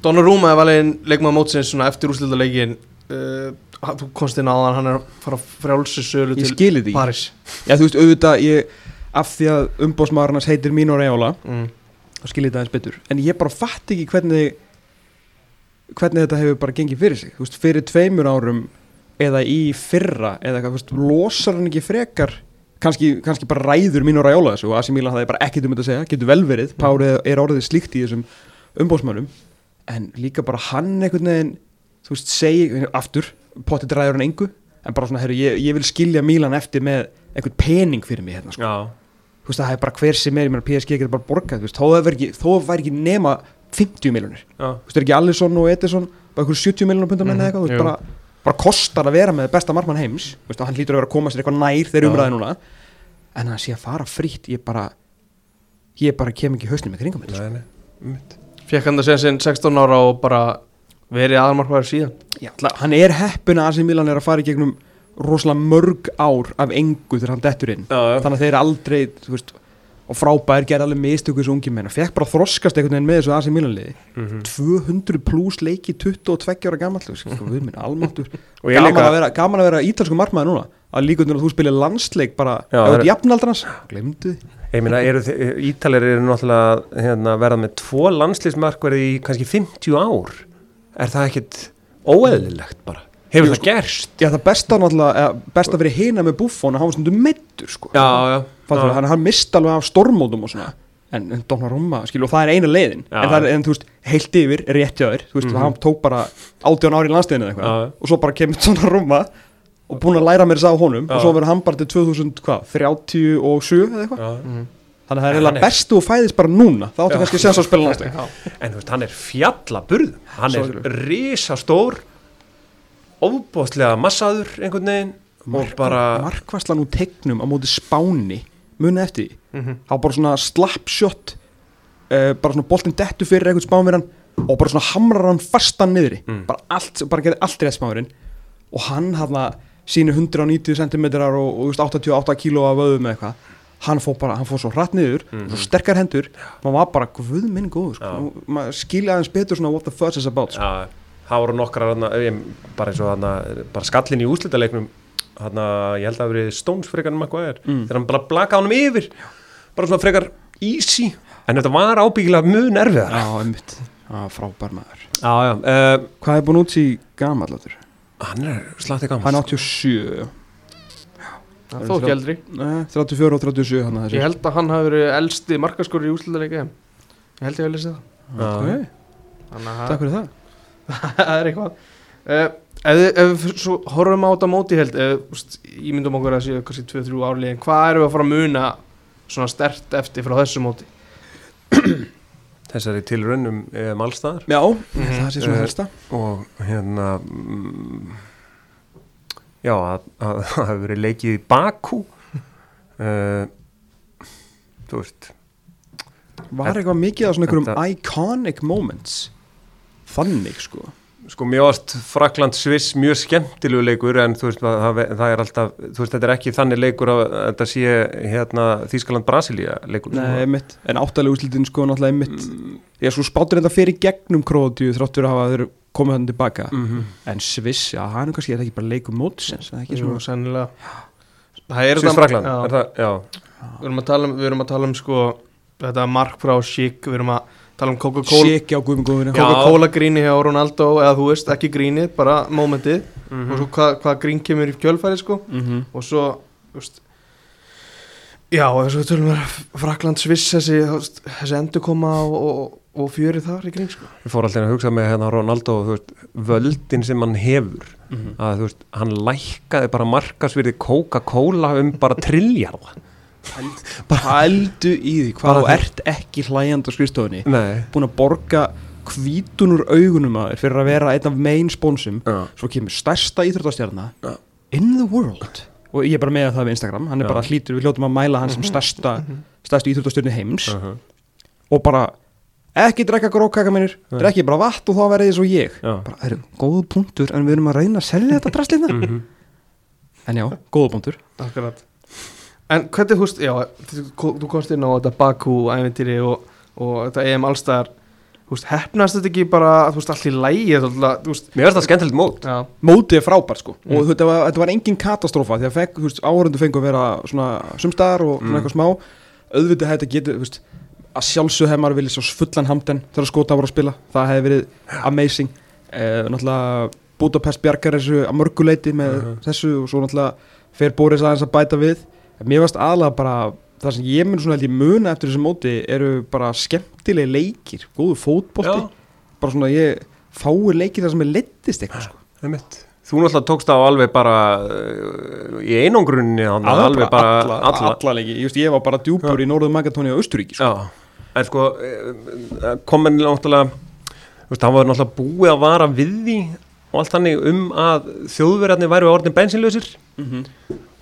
Donnarumma er valinn leikmaður mótsins eftir úrslita leikin uh, Þú komst inn á hann, hann er að fara frjálsi sölu til Paris. Já þú veist auðvitað ég af því að umbóðsmaður hans heitir Mino Reola mm. þá skil ég þetta aðeins betur. En ég bara fatt ekki hvernig hvernig þetta hefur bara gengið fyrir sig. Veist, fyrir tveimur árum eða í fyrra eða eitthvað, losar hann ekki frekar kannski, kannski bara ræður mín og ræjóla þessu og Asi Milan hafði bara ekkert um þetta að segja getur vel verið, Párið er orðið slíkt í þessum umbóðsmönnum en líka bara hann einhvern veginn þú veist, segi, aftur potið ræður hann engu, en bara svona, herru, ég, ég vil skilja Milan eftir með einhvern pening fyrir mig hérna, sko. Þú veist, það er bara hver sem er, ég meina PSG getur bara borgað, þú veist, þó það væri ekki, það ekki nema 50 miljonir, þú veist, er ekki Alisson og Edison, bara einhver 70 miljonar pundar menn eða eitthvað, þú veist, bara, bara kostar að vera með besta markmann heims, þú veist, hann hlýtur að vera að koma sér eitthvað nær þegar umræði núna, en að sé að fara frítt, ég bara, ég bara kem ekki hausnum með kringum þetta, nei, nei einmitt. Fekk hann að segja sinn 16 ára og bara verið aðalmarkvæður síðan? Já, hann er heppun að AC Milan er að fara í gegnum rosalega mörg ár af engu þegar hann dettur inn, Já, já, þannig að þeir aldrei, þú veist, og frábær gerði alveg mistöku þessu ungi menn, og fekk bara að þroskast einhvern veginn með þessu AC Milan liði. Mhm. 200 pluss leiki 22 ára gammal sko, gaman, að vera, gaman að vera ítalsku markmaður núna. Að líkundur að þú spilir landsleik bara ert er- jafnaldrans, glemdu Ítalir eru náttúrulega hérna, verða með tvo landslýsmarkverði í kannski 50 ár. Er það ekkit óeðlilegt bara? Hefur Jú, það gerst? Já, það besta náttúrulega, besta fyrir hina með Buffon að var stundum meittur sko. Já, já, Fattar, já. hann, hann mista alveg af stormótum og svona en, en Donnarumma, skilur, og það er eina leiðin Já. en, það er, en þú veist, heilt yfir, rétt hjá þér þú veist, Mhm. hann tók bara 18 ári í landsliðinu eða eitthvað, Já. og svo bara kemur Donnarumma og búin að læra mér þess að honum Já. og svo verður hann bara til 2000, hvað, 37 eða eitthvað já. Þannig að það er er- bestu og fæðist bara núna Það áttu kannski að séðan svo að spila landsleik En þú veist, hann er fjallaburð Hann er Sorglegur. risastór Óbóðslega massaður einhvern veginn Og bara Markvarslan úr tegnum á móti spáni Muni eftir Mhm. Það var bara svona slapshot uh, Bara svona boltinn dettu fyrir eitthvað spánverðan Og bara svona hamrar hann fastan niðri Mm. Bara allt, bara gerði allt rétt spánverðin Og hann hafða sínu 190 cm og, og þú veist, 88 kíló af vöðum eða eitthvað Hann fór bara, hann fór svo hratt niður Mhm. Svo sterkar hendur maður var bara, guð minn góður sko. Nú- maður skilja aðeins betur svona what the fuss is about sko. Já, það voru ég, bara eins og bara skallin í úslitaleiknum hana, ég held að það hafi verið Stones frekar en maður er Mm. þegar hann bara blaka honum yfir. Bara svona frekar easy. En þetta var ábyggilega mjög nerviðar Já, einmitt. Já, frábær maður. Já, já, uh, Hvað er búin út í gamallóttur? hann er slatti gaman Hann er 87 Það er þó ekki eldri. Nei, 34 og 37 hann að Ég held að hann hafi verið elsti markaskóri í úslitaðleika Ég held ég að lesa það. Ok, Þannig að takk fyrir það. Það er eitthvað. Uh, Ef við- ef við svo horfum á þetta móti held úst, Ímyndum okkur að séu kannski 2-3 árlegin Hvað erum við að fara að muna svona stert eftir frá þessu móti? þessari tilraunum um allstaðar Já, Mhm. það sé svona Eh, helsta. og hérna mm, já, að að það hefur verið leikið í Bakú uh, þú veist. Var eitthvað mikið af svona einhverjum iconic moments? Þannig sko sko mjög ást Frakland Sviss mjög skemmtilegu leikur en þú veist það, það, það er alltaf þú veist þetta er ekki þannig leikur að þetta sé hérna Þískaland Brasilia leikur Nei, einmitt. En áttalega úrslitin sko náttúrulega einmitt. Mm, Ég svo spátur þetta fyrir gegnum Króatíu Þráttur að hafa þeir komið hann tilbaka. Mm En Sviss, já, það er kannski er það ekki bara leikum mótsins Það er ekki Jú, svo sennilega. Það er er það, já, Við erum að tala um, við erum að tala um sko Þetta mark frá Schick Við erum að tala um Coca-Cola. Coca-Cola gríni hjá Ronaldo Eða þú veist, ekki grínið, bara momentið Mhm. Og svo hvað hva grín kemur í kjölfæri sko Mhm. og svo þú veist, já, og svo tölum við Frakland Sviss þessi, þessi endur koma og, og, og fjöri þar í kring sko. ég fór alltaf að hugsa með hérna Ronaldo veist, völdin sem hann hefur Mhm. að þú veist, hann lækkaði bara markasvirði Coca-Cola um bara trilljarða Pældu í því hvað þú ert ekki hlæjand á skrifstofunni. Nei. Búin að borga hvítun úr augunum að þér fyrir að vera einn af main sponsum. Já, svo kemur stærsta íþróttastjarna Já. in the world. Og ég er bara með það við Instagram. Hann er Já. bara hlítur, við hljótum að mæla hann sem stærsta stærsta íþróttastjarni heims. Uh -huh. og bara ekki drekka grókaka minnir, drekki bara vatn og þá verði þið svo ég. Já. bara, það eru góð punktur en við erum að reyna að selja þetta draslina Mhm. en já, góð punktur. Akkurat En hvernig, þú veist, já, þú komst inn á þetta Bakú æventýri og, og þetta EM allstæðar Þú veist, hefnast þetta ekki bara, þú veist, allt í lægi Þú veist, mér finnst það skemmtilegt mót. Já, mótið er frábært sko. Mm. og þetta var, þetta var engin katastrófa því að fekk, þú veist, áhörundu fengu að vera svona sumstaðar og svona Mm. eitthvað smá. Auðvitað þetta getur, þú veist að sjálfsög hefði maður viljað svo fullan hamden þegar skota voru að spila, það hefði verið amazing. Eh, Budapest bjargar þessu að mörguleiti með Mhm. þessu og svo náttúrulega fer Boris aðeins að bæta við mér varst aðlega bara það sem ég mun svona held ég muna eftir þessu móti eru bara skemmtilegi leikir góður fótbolti, Já. bara svona ég fáir leikir það sem er leittist eitthvað sko. Einmitt. Þú náttúrulega tókst á alveg bara uh, í einangrunni alveg bara alla, alla, alla leiki, veist, ég var bara djúpur í Norður Magatóni og Austuríki sko. Já, en sko eh, komin náttúrulega hann var náttúrulega búið að vara við því og allt þannig um að þjóðverjarnir væru orðin bensinlausir Mhm.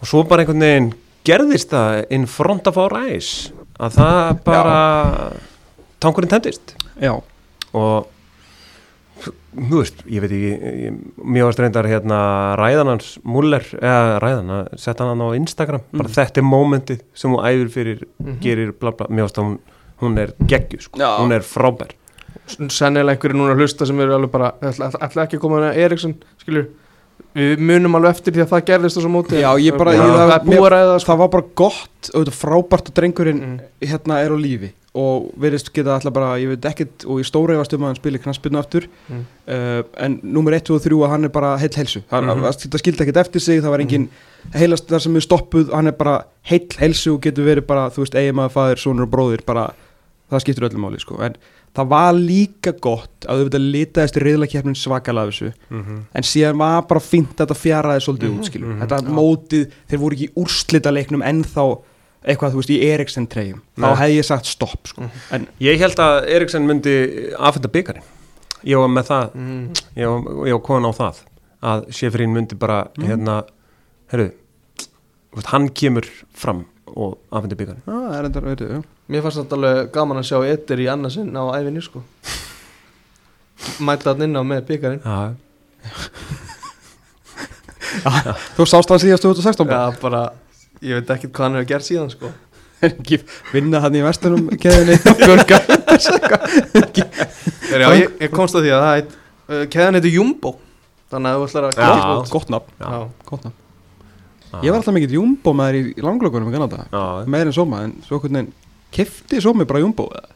og svo bara einhvern veginn gerðist það in front of our eyes að það bara tankurinn tendist? Já, og þú veist, ég veit ekki varst reyndar hérna ræðan hans Muller, eða ræðan að setja hann á Instagram, bara Mhm. þetta er momentið sem hún æfir fyrir, Mhm. gerir bla bla, mér varst að hún, hún er geggju sko, hún er frábær. Sennilega einhverju núna hlusta sem eru alveg bara ætla, ætla, ekki að koma með Eriksson skilur, við munum alveg eftir því að það gerðist þessu móti Já, ég bara- ég- það er búið að ræða sko. það var bara gott, auðvitað frábært að drengurinn Mm. hérna er á lífi og verðist geta alltaf bara, ég veit ekkert og ég stóra efast um að hann spili knaspinu aftur Mm. uh, en nummer 1 og 3 að hann er bara heill helsu Mhm. það, það skildi ekkert eftir sig, það var engin heilast þar sem er stoppuð, hann er bara heill helsu og getur verið bara, þú veist, eiginmaður, faðir, sonur og bróðir, bara það skiptur öllum máli, sko, en það var líka gott að auðvitað litaðist reyðlakeppnin svakalega af þessu en síðan var bara fínt að þetta fjaraði svolítið Mhm. út skilur, Mhm. þetta mótið þeir voru ekki í úrslita leiknum ennþá eitthvað þú veist í Eriksen treyjum þá Nei. hefði ég sagt stopp sko. Mhm. en ég held að Eriksen myndi afhenda byggarinn ég var með það, mm. ég var, ég var komin á það að Sefrin myndi bara Mhm. hérna, herru hann kemur fram og afhendi byggarinn já, það er enda, veitu, já. mér fannst þetta alveg gaman að sjá Edir í annarsinn á æfinni sko. Mæta hann inn á með byggarinn. Já, þú sást hann síðast 2016 bara Já, bara, ég veit ekki hvað hann hefur gert síðan sko. Ekki vinna hann í vestunum keðinni já, ég, ég komst að því að uh, keðan heitir Jumbo. Þannig að þú ætlar að gott nafn já, Já. gott nafn ég var alltaf mikill jumbo með þær í, langlökunum í Kanada já, meir en soma en svo hvernig kefti sómi bara jumbo eða?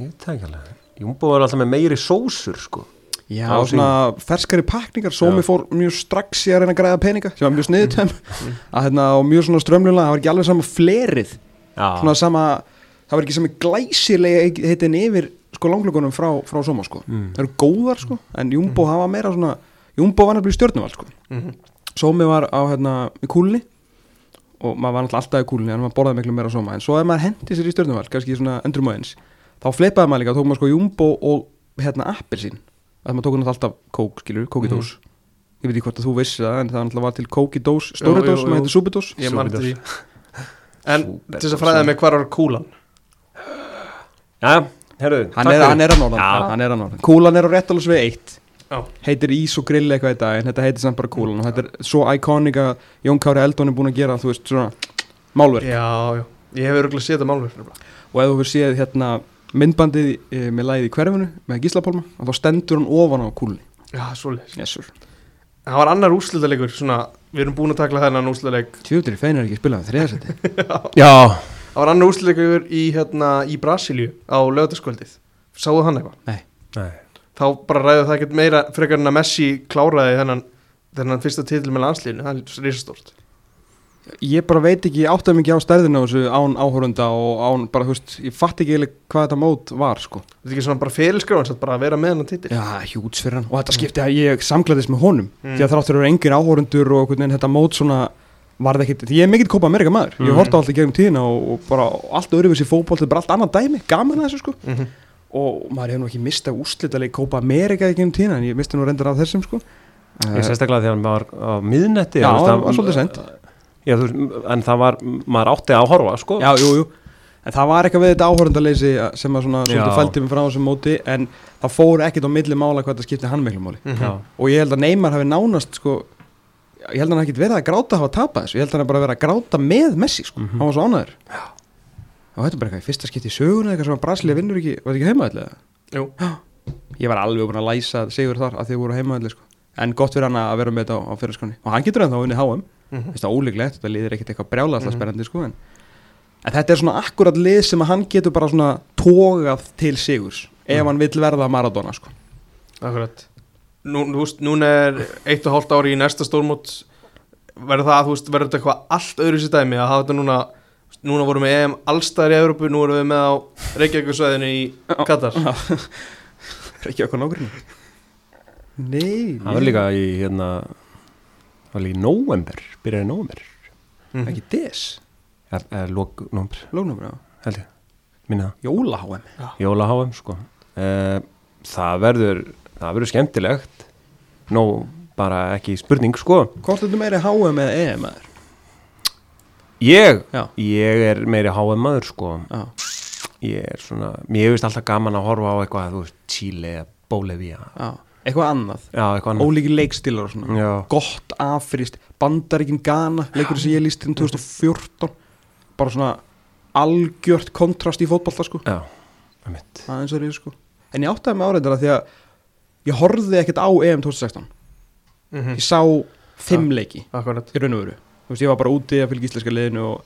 ég ekki alveg Jumbo var alltaf með meiri sósur sko Já, Á svona ferskari pakningar Sómi Já. fór mjög strax í að reyna að græða peninga sem var mjög sniðut mm. Mm. hérna og mjög svona strömlulega það var ekki alveg sama flerið Já, svona sama, það var ekki sama glæsilega heitin yfir sko langlökunum frá, frá Sóma sko mm. það eru góðar sko, en Jumbo hafa meira svona Jumbo var nefnilega stjórnumval sko Mhm. Sómi var á hérna kúlni og maður var náttúrulega alltaf í kúlni en maður borðaði miklu meira Sóma. En svo ef maður hendi sér í stjórnumval, kannski svona endurum aðeins þá fleipaði maður líka, tók maður sko Jumbo og hérna appelsín. Að maður tók náttúrulega alltaf kók, skilur, kók í dós. Ég veit ekki hvort að þú vissi það en það náttúrulega var til kók í dós, stóri Jú, jú, dós sem jú. heitir súpidós Ég man Súpidós. eftir því. En til þess að fræða mig hvar var kúlan? Já, herru hann er, hann er að norðan, Já. hann er að norðan. Kúlan er á réttalus við eitt Já. heitir ís og grill eitthvað í dag en þetta heitir samt bara kúlan og þetta er svo iconic að Jón Kári Eldon er búin að gera þú veist svona málverk. Já, já. Ég hef örgulega séð þetta málverk og ef þú fyrir séð hérna myndbandið e, með lægið í hverfinu með Gíslapólma þá stendur hann ofan á kúlunni. Já, svoleiðis. Yes. Það var annar úrslitalegur svona Við erum búin að takla þennan úrslitaleik. Tjóður í feinar ekki að spila með þriðasetti Já, Það var annar úrslitalegur í, hérna, í Brasilíu á lögataskvöldið Sáðu hann eitthvað? nei Þá bara ræðu það ekkert meira frekar en að Messi kláraði þennan, þennan fyrsta titil með landslínu Það er risastórt ég bara veit ekki, ég áttaði mikið á stærðinu á þessu án áhórunda og án bara, þú veist, ég fatt ekki eiginlega hvað þetta mót var, sko. Þetta er ekki svona bara fyrirskráðan Satt bara að vera með hennan titil Já, hjúts fyrir hann og þetta skipti að ég samglæðist með honum Mm. því að þráttur eru engin áhórundur og einhvern veginn þetta mót svona varð ekkit, því ég er mikill Copa America maður, ég Mm. horta alltaf gegnum tíðina og, og bara allt öðruvísi fótbolt, þetta er bara allt annað dæmi, gaman að þessu sko mm -hmm. Og maður hefur nú ekki mistað úrslitaleg Copa America gegnum tíðina en ég misti nú reyndar af þessum sko. Ég sérstaklega þegar var á miðnetti Já, það var svolítið seint. Já, þú en það var, maður átti að horfa, sko. Já, jú, jú. En það var eitthvað við þetta áhórundaleysi sem að svona svolítið Já. mig frá þessum móti en það fór ekkert á milli mála hvað þetta skipti hann miklu máli. Mhm. Já, og ég held að Neymar hafi nánast sko, ég held að hann hafi ekkert verið að gráta að hafa tapað þessu, ég held að hann bara verið að gráta með Messi sko, Mhm. hann var svo ánæður og þetta er bara eitthvað fyrsta skipti í söguna eitthvað sem að Brasilia vinnur ekki, var þetta ekki heimaðallega Jú. Ég var alveg búin að læsa sigur þar að þið voru heimaðallega sko. en gott fyrir hann að vera með þetta á, á fyrirskonni og hann getur ennþá unnið HM Mhm. Þetta er ólíklegt, þetta liðir ekkert eitthvað brjála alltaf Mhm. spennandi sko en, en þetta er svona akkurat lið sem að hann getur bara svona tógað til sigurs ef Mhm. hann vill verða Maradona sko. Akkurat. Nú, veist, núna er eitt og hálft ári í næsta stórmót. Verður það, þú veist, verður þetta eitthvað allt öðru sér dæmi að hafa þetta núna núna vorum við EM allstæðar í Európu nú erum við með á Reykjavíkursvæðinu í Katar. Er ekki okkur nákvæmni Nei, Það var líka í hérna Það var líka í nóvember Byrjaði í nóvember. Mhm. Ekki des? Er, er lók nóvember. Lónumur, já. Held ég. Minna það. Jóla HM Jóla HM sko. Uh, Það verður Það verður skemmtilegt. Nó bara ekki spurning sko. Hvort þetta meiri HM eða EM eða Ég? Já. Ég er meiri HM maður sko. Já. Ég er svona Mér hefist alltaf gaman að horfa á eitthvað Þú veist Chile eða Bolivia. Já. Eitthvað annað. Já eitthvað annað. Ólíki leikstílar og svona. Já. Gott afrist Bandaríkin Ghana Leikur sem ég líst inn 2014 Bara svona algjört kontrast í fótbolta sko. Já Einmitt. aðeins er ég sko. En ég áttaði mig áreindara því að Ég horfði ekkert á EM 2016 Mhm. Ég sá fimm leiki Akkurat. í raun og veru veist, ég var bara úti að fylgja íslenska liðinu og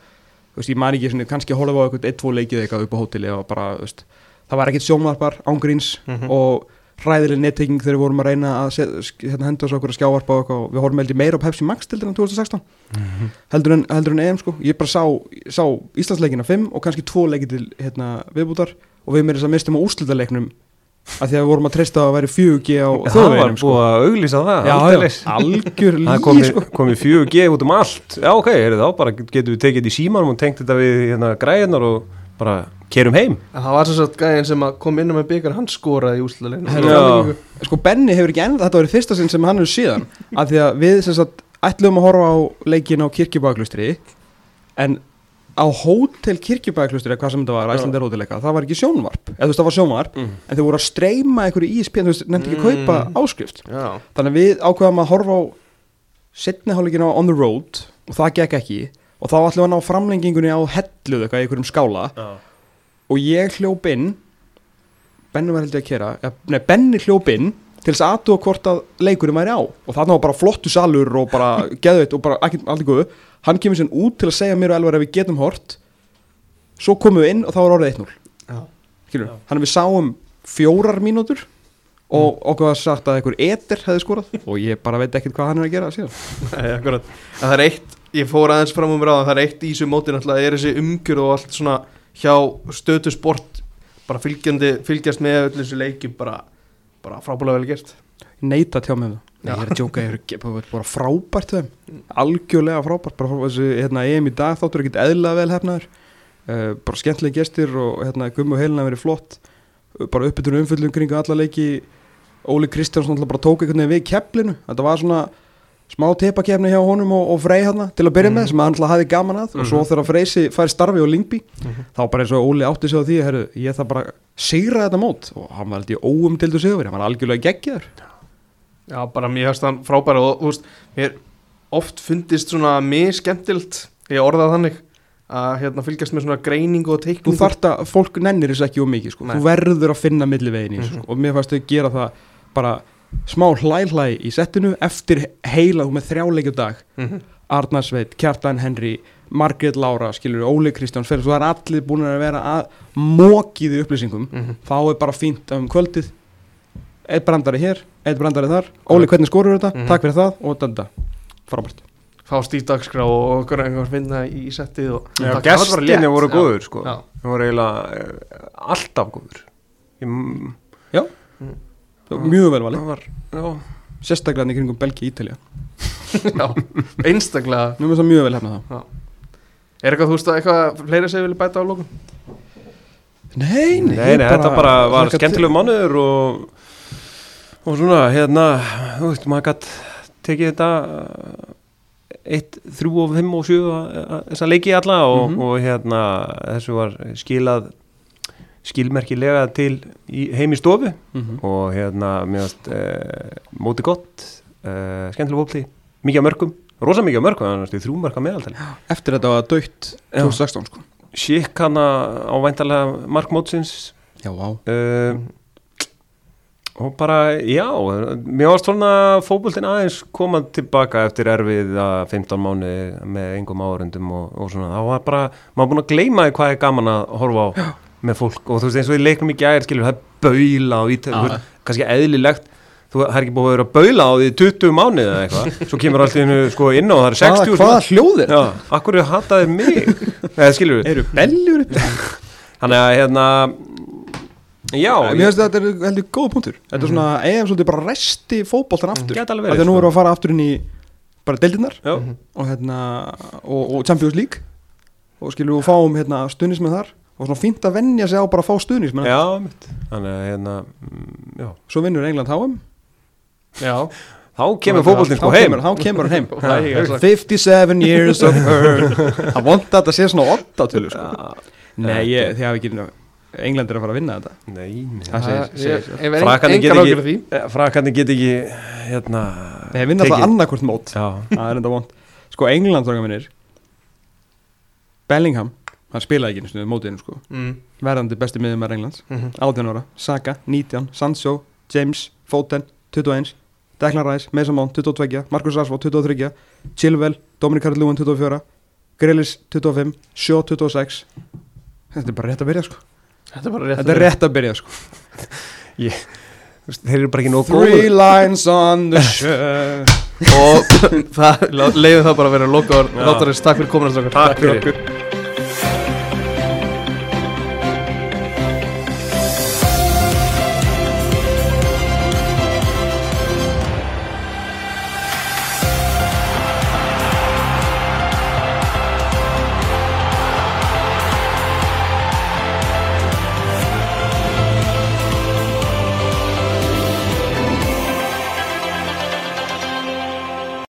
veist, ég man ekki svona, kannski horfa á eitthvað eitt, tvo leikið eitthvað upp á hóteli og bara, veist, það var ekkert sjónvarpar ángríns Mhm. og hræðileg netteking þegar við vorum að reyna að hérna, henda þessu okkur að skjávarpa og og við horfum held ég meira á Pepsi Max til en 2016 heldur, en, heldur en EM sko. Ég bara sá, sá Íslandsleikina 5 og kannski tvo leiki til hérna, viðbútar og við meira þess að mistum á úrslitaleiknum að því að við vorum að treysta að væri fjögi á Það var þjóðveginum sko. búið að auglýsa það Já, já, algjör Það lígi komi, sko. komi 4G út um allt Já ok, er þá bara getum við tekið þetta í símanum og tengt þetta við hérna, græðinar og bara kerum heim En Það var sem sagt gæðin sem að kom inn á með byggar hann skoraði í úsluleginu Já. sko Benny hefur ekki ennþá, þetta var í fyrsta sinn sem hann hefur síðan að því að við sem sagt ætlum að horfa á leikin á kirkjubæklustri en á hótel kirkjubæklustri eða hvað sem þetta var, æslandir hótelleika það var ekki sjónvarp, eða þú veist það var sjónvarp Mm. en þau voru að streyma einhverju í spjörn þú veist, nefndi ekki að kaupa Mm. áskrift. Já, þannig að við ákveðum að horfa á setni hálfleikin á On the Road og það gekk ekki. Og þá ætlum við að ná framlengingunni á helluð eitthvað í einhverjum skála. Já. og ég hljóp inn Benni var heldur að kera ja, nei, Benni hljóp inn til þess aðtúa hvort að leikurinn væri á. Og þarna var bara flottu salur og bara geðveitt og bara allir góðu hann kemur sér út til að segja mér og Elvar ef við getum hort. Svo komum við inn og þá var orðið 1-0 já, Skilur, þannig að við sáum fjórar mínútur og okkur var sagt að einhver eter hefði skorað. Og ég bara veit ekkert hvað hann er að gera síðan. Nei, það er eitt, ég fór aðeins fram um ráðan Það er eitt í þessu móti náttúrulega Er þessi umgjörð og allt svona Hjá stötu sport Bara fylgjandi, fylgjast með öllu þessu leikjum Bara, bara frábúlega vel gert. Neita að tjá með það Nei, ég er að djóka, ég er bara, frábært þeim. Algjörlega frábært bara þessu, hérna, EM í dag þáttur ekkert eðla vel hefnaður uh, bara skemmtileg gestir og hérna, gummu heilina verið flott. Uh, bara uppbytun umfyllum kringu alla leiki. Óli Kristjánsson bara tók einhvern veginn við keflinu þetta var svona smá teipakefni hjá honum og, og Frey hérna til að byrja með Mhm. sem hann alltaf hafi gaman að. Og svo þegar Freysi fær starfi og Lingby Mhm. þá bara eins og Óli átti sig á því herru, ég þarf bara sigra þetta mót. Og hann var alltaf óumtildu sigur hann var algjörlega geggjaður Já, bara mér hefst hann frábæra og þú veist, mér oft fundist svona mér skemmtilt, ég orðað þannig að hérna fylgjast með svona greiningu og þú teikningu þarft að, fólk nennir þess ekki um mikið sko. Nei. þú verður að finna millivegin í þessu Mhm. sko. og mér fannst þau gera það bara smá hlæ-hlæ í settinu eftir heila, þú með þrjáleikju dag Mhm. Arnar Sveit, Kjartan Henry Margrét Lára, skilur Óli Kristjáns það er allir búin að vera að mókið í upplýsingum Mhm. þá er bara fínt um kvöldið eitt brandari hér, eitt brandari þar. Óli hvernig skorur þetta, Mhm. takk fyrir það og þetta, frábært. Fá stíf dagskrá og okkur einhver finna í settið og Já, var bara gestinni voru Já. góður sko. Já. Það voru eiginlega eh, alltaf góður Ég, Það var mjög vel valið, það var, já, sérstaklega hann í kringum Belgi Ítalja, Já, einstaklega. Mjög vel hefna það Er eitthvað, þú veist, eitthvað fleiri sem vilja bæta á lókun? Nei, Nei, nei, þetta bara var hlakka til- skemmtileg mánuður og, og svona, hérna, þú veist, maður gætt tekið þetta 1, 3 og 5 og 7 þess að leiki alla og, Mhm. og hérna, þessu var skilað skilmerkilega til í, heim í stofu Mhm. og hérna, mjögast uh, móti gott, uh, skemmtileg fólkli mikið mörgum, rosa mikið mörgum þannig að þrjú mörg að meðaltali Eftir þetta var dögt Já. 2016 sko Sjík hana á væntalega markmótsins Já, vá uh, og bara, já mér varst svona fótboltinn aðeins koma tilbaka eftir erfið 15 mánu með engum áörundum og, og svona, þá var bara maður búin að gleyma því hvað er gaman að horfa á með fólk. Og þú veist eins og í leiknum í gæðir skilur það er baula og ít, Já. þú veist, kannski eðlilegt. Þú, er ekki búið að vera að baula á því í 20 mánuði eða eitthvað. Svo kemur allt í hennu sko inn á það er 60 Hvaða, hvaða hljóðir? Já, akkur er hataðir mig? Eða skilur Eru beljur upp? Þannig að hérna Já, Mér finnst þetta er heldur góð punktur. Þetta er svona, EM svolítið bara resti fótboltan aftur. Gæti alveg Af verið, að nú sko. við að fara aftur inn í bara deildinnar já, og, hérna, og, og Champions League. Og skilur við fáum hérna, stuðnismenn þar. Og svona fínt að venja sig á bara að fá stuðnismenn já, mitt Þannig hérna mm, Já, svo vinnur England HM Já, þá kemur fótboltinn sko heim. þá kemur hann heim. Það er ég að sagt. 57 years of her. Það vond að þetta sé svona 8 tölu sko. Nei, ég, þið hafi ekki England er að fara að vinna þetta. Nei, nei. Geta ágjörð ekki- því. Frakarnir get ekki hérna þeir vinna alltaf annarkvort mót. Já, það er enda vond sko England þóka minnir Bellingham hann spilaði ekki einu sinni við mótiðinu sko. Mm. verðandi besti miðjumar Englands Mhm. 18 ára, Saka, 19, Sancho James, Foden, 21 Declan Rice, Mason Mount, 22 Marcus Rashford, 23 Chilwell, Dominic Calvert-Lewin, 24 Grealish, 25 Shaw, 26 þetta er bara rétt að byrja sko Þetta er bara rétt þetta er rétt að byrja sko. Veist, þeir eru bara ekki nóg Three góður lines on the shirt. Og leiðum það bara að vera loka og láta þess takk fyrir komin Takk fyrir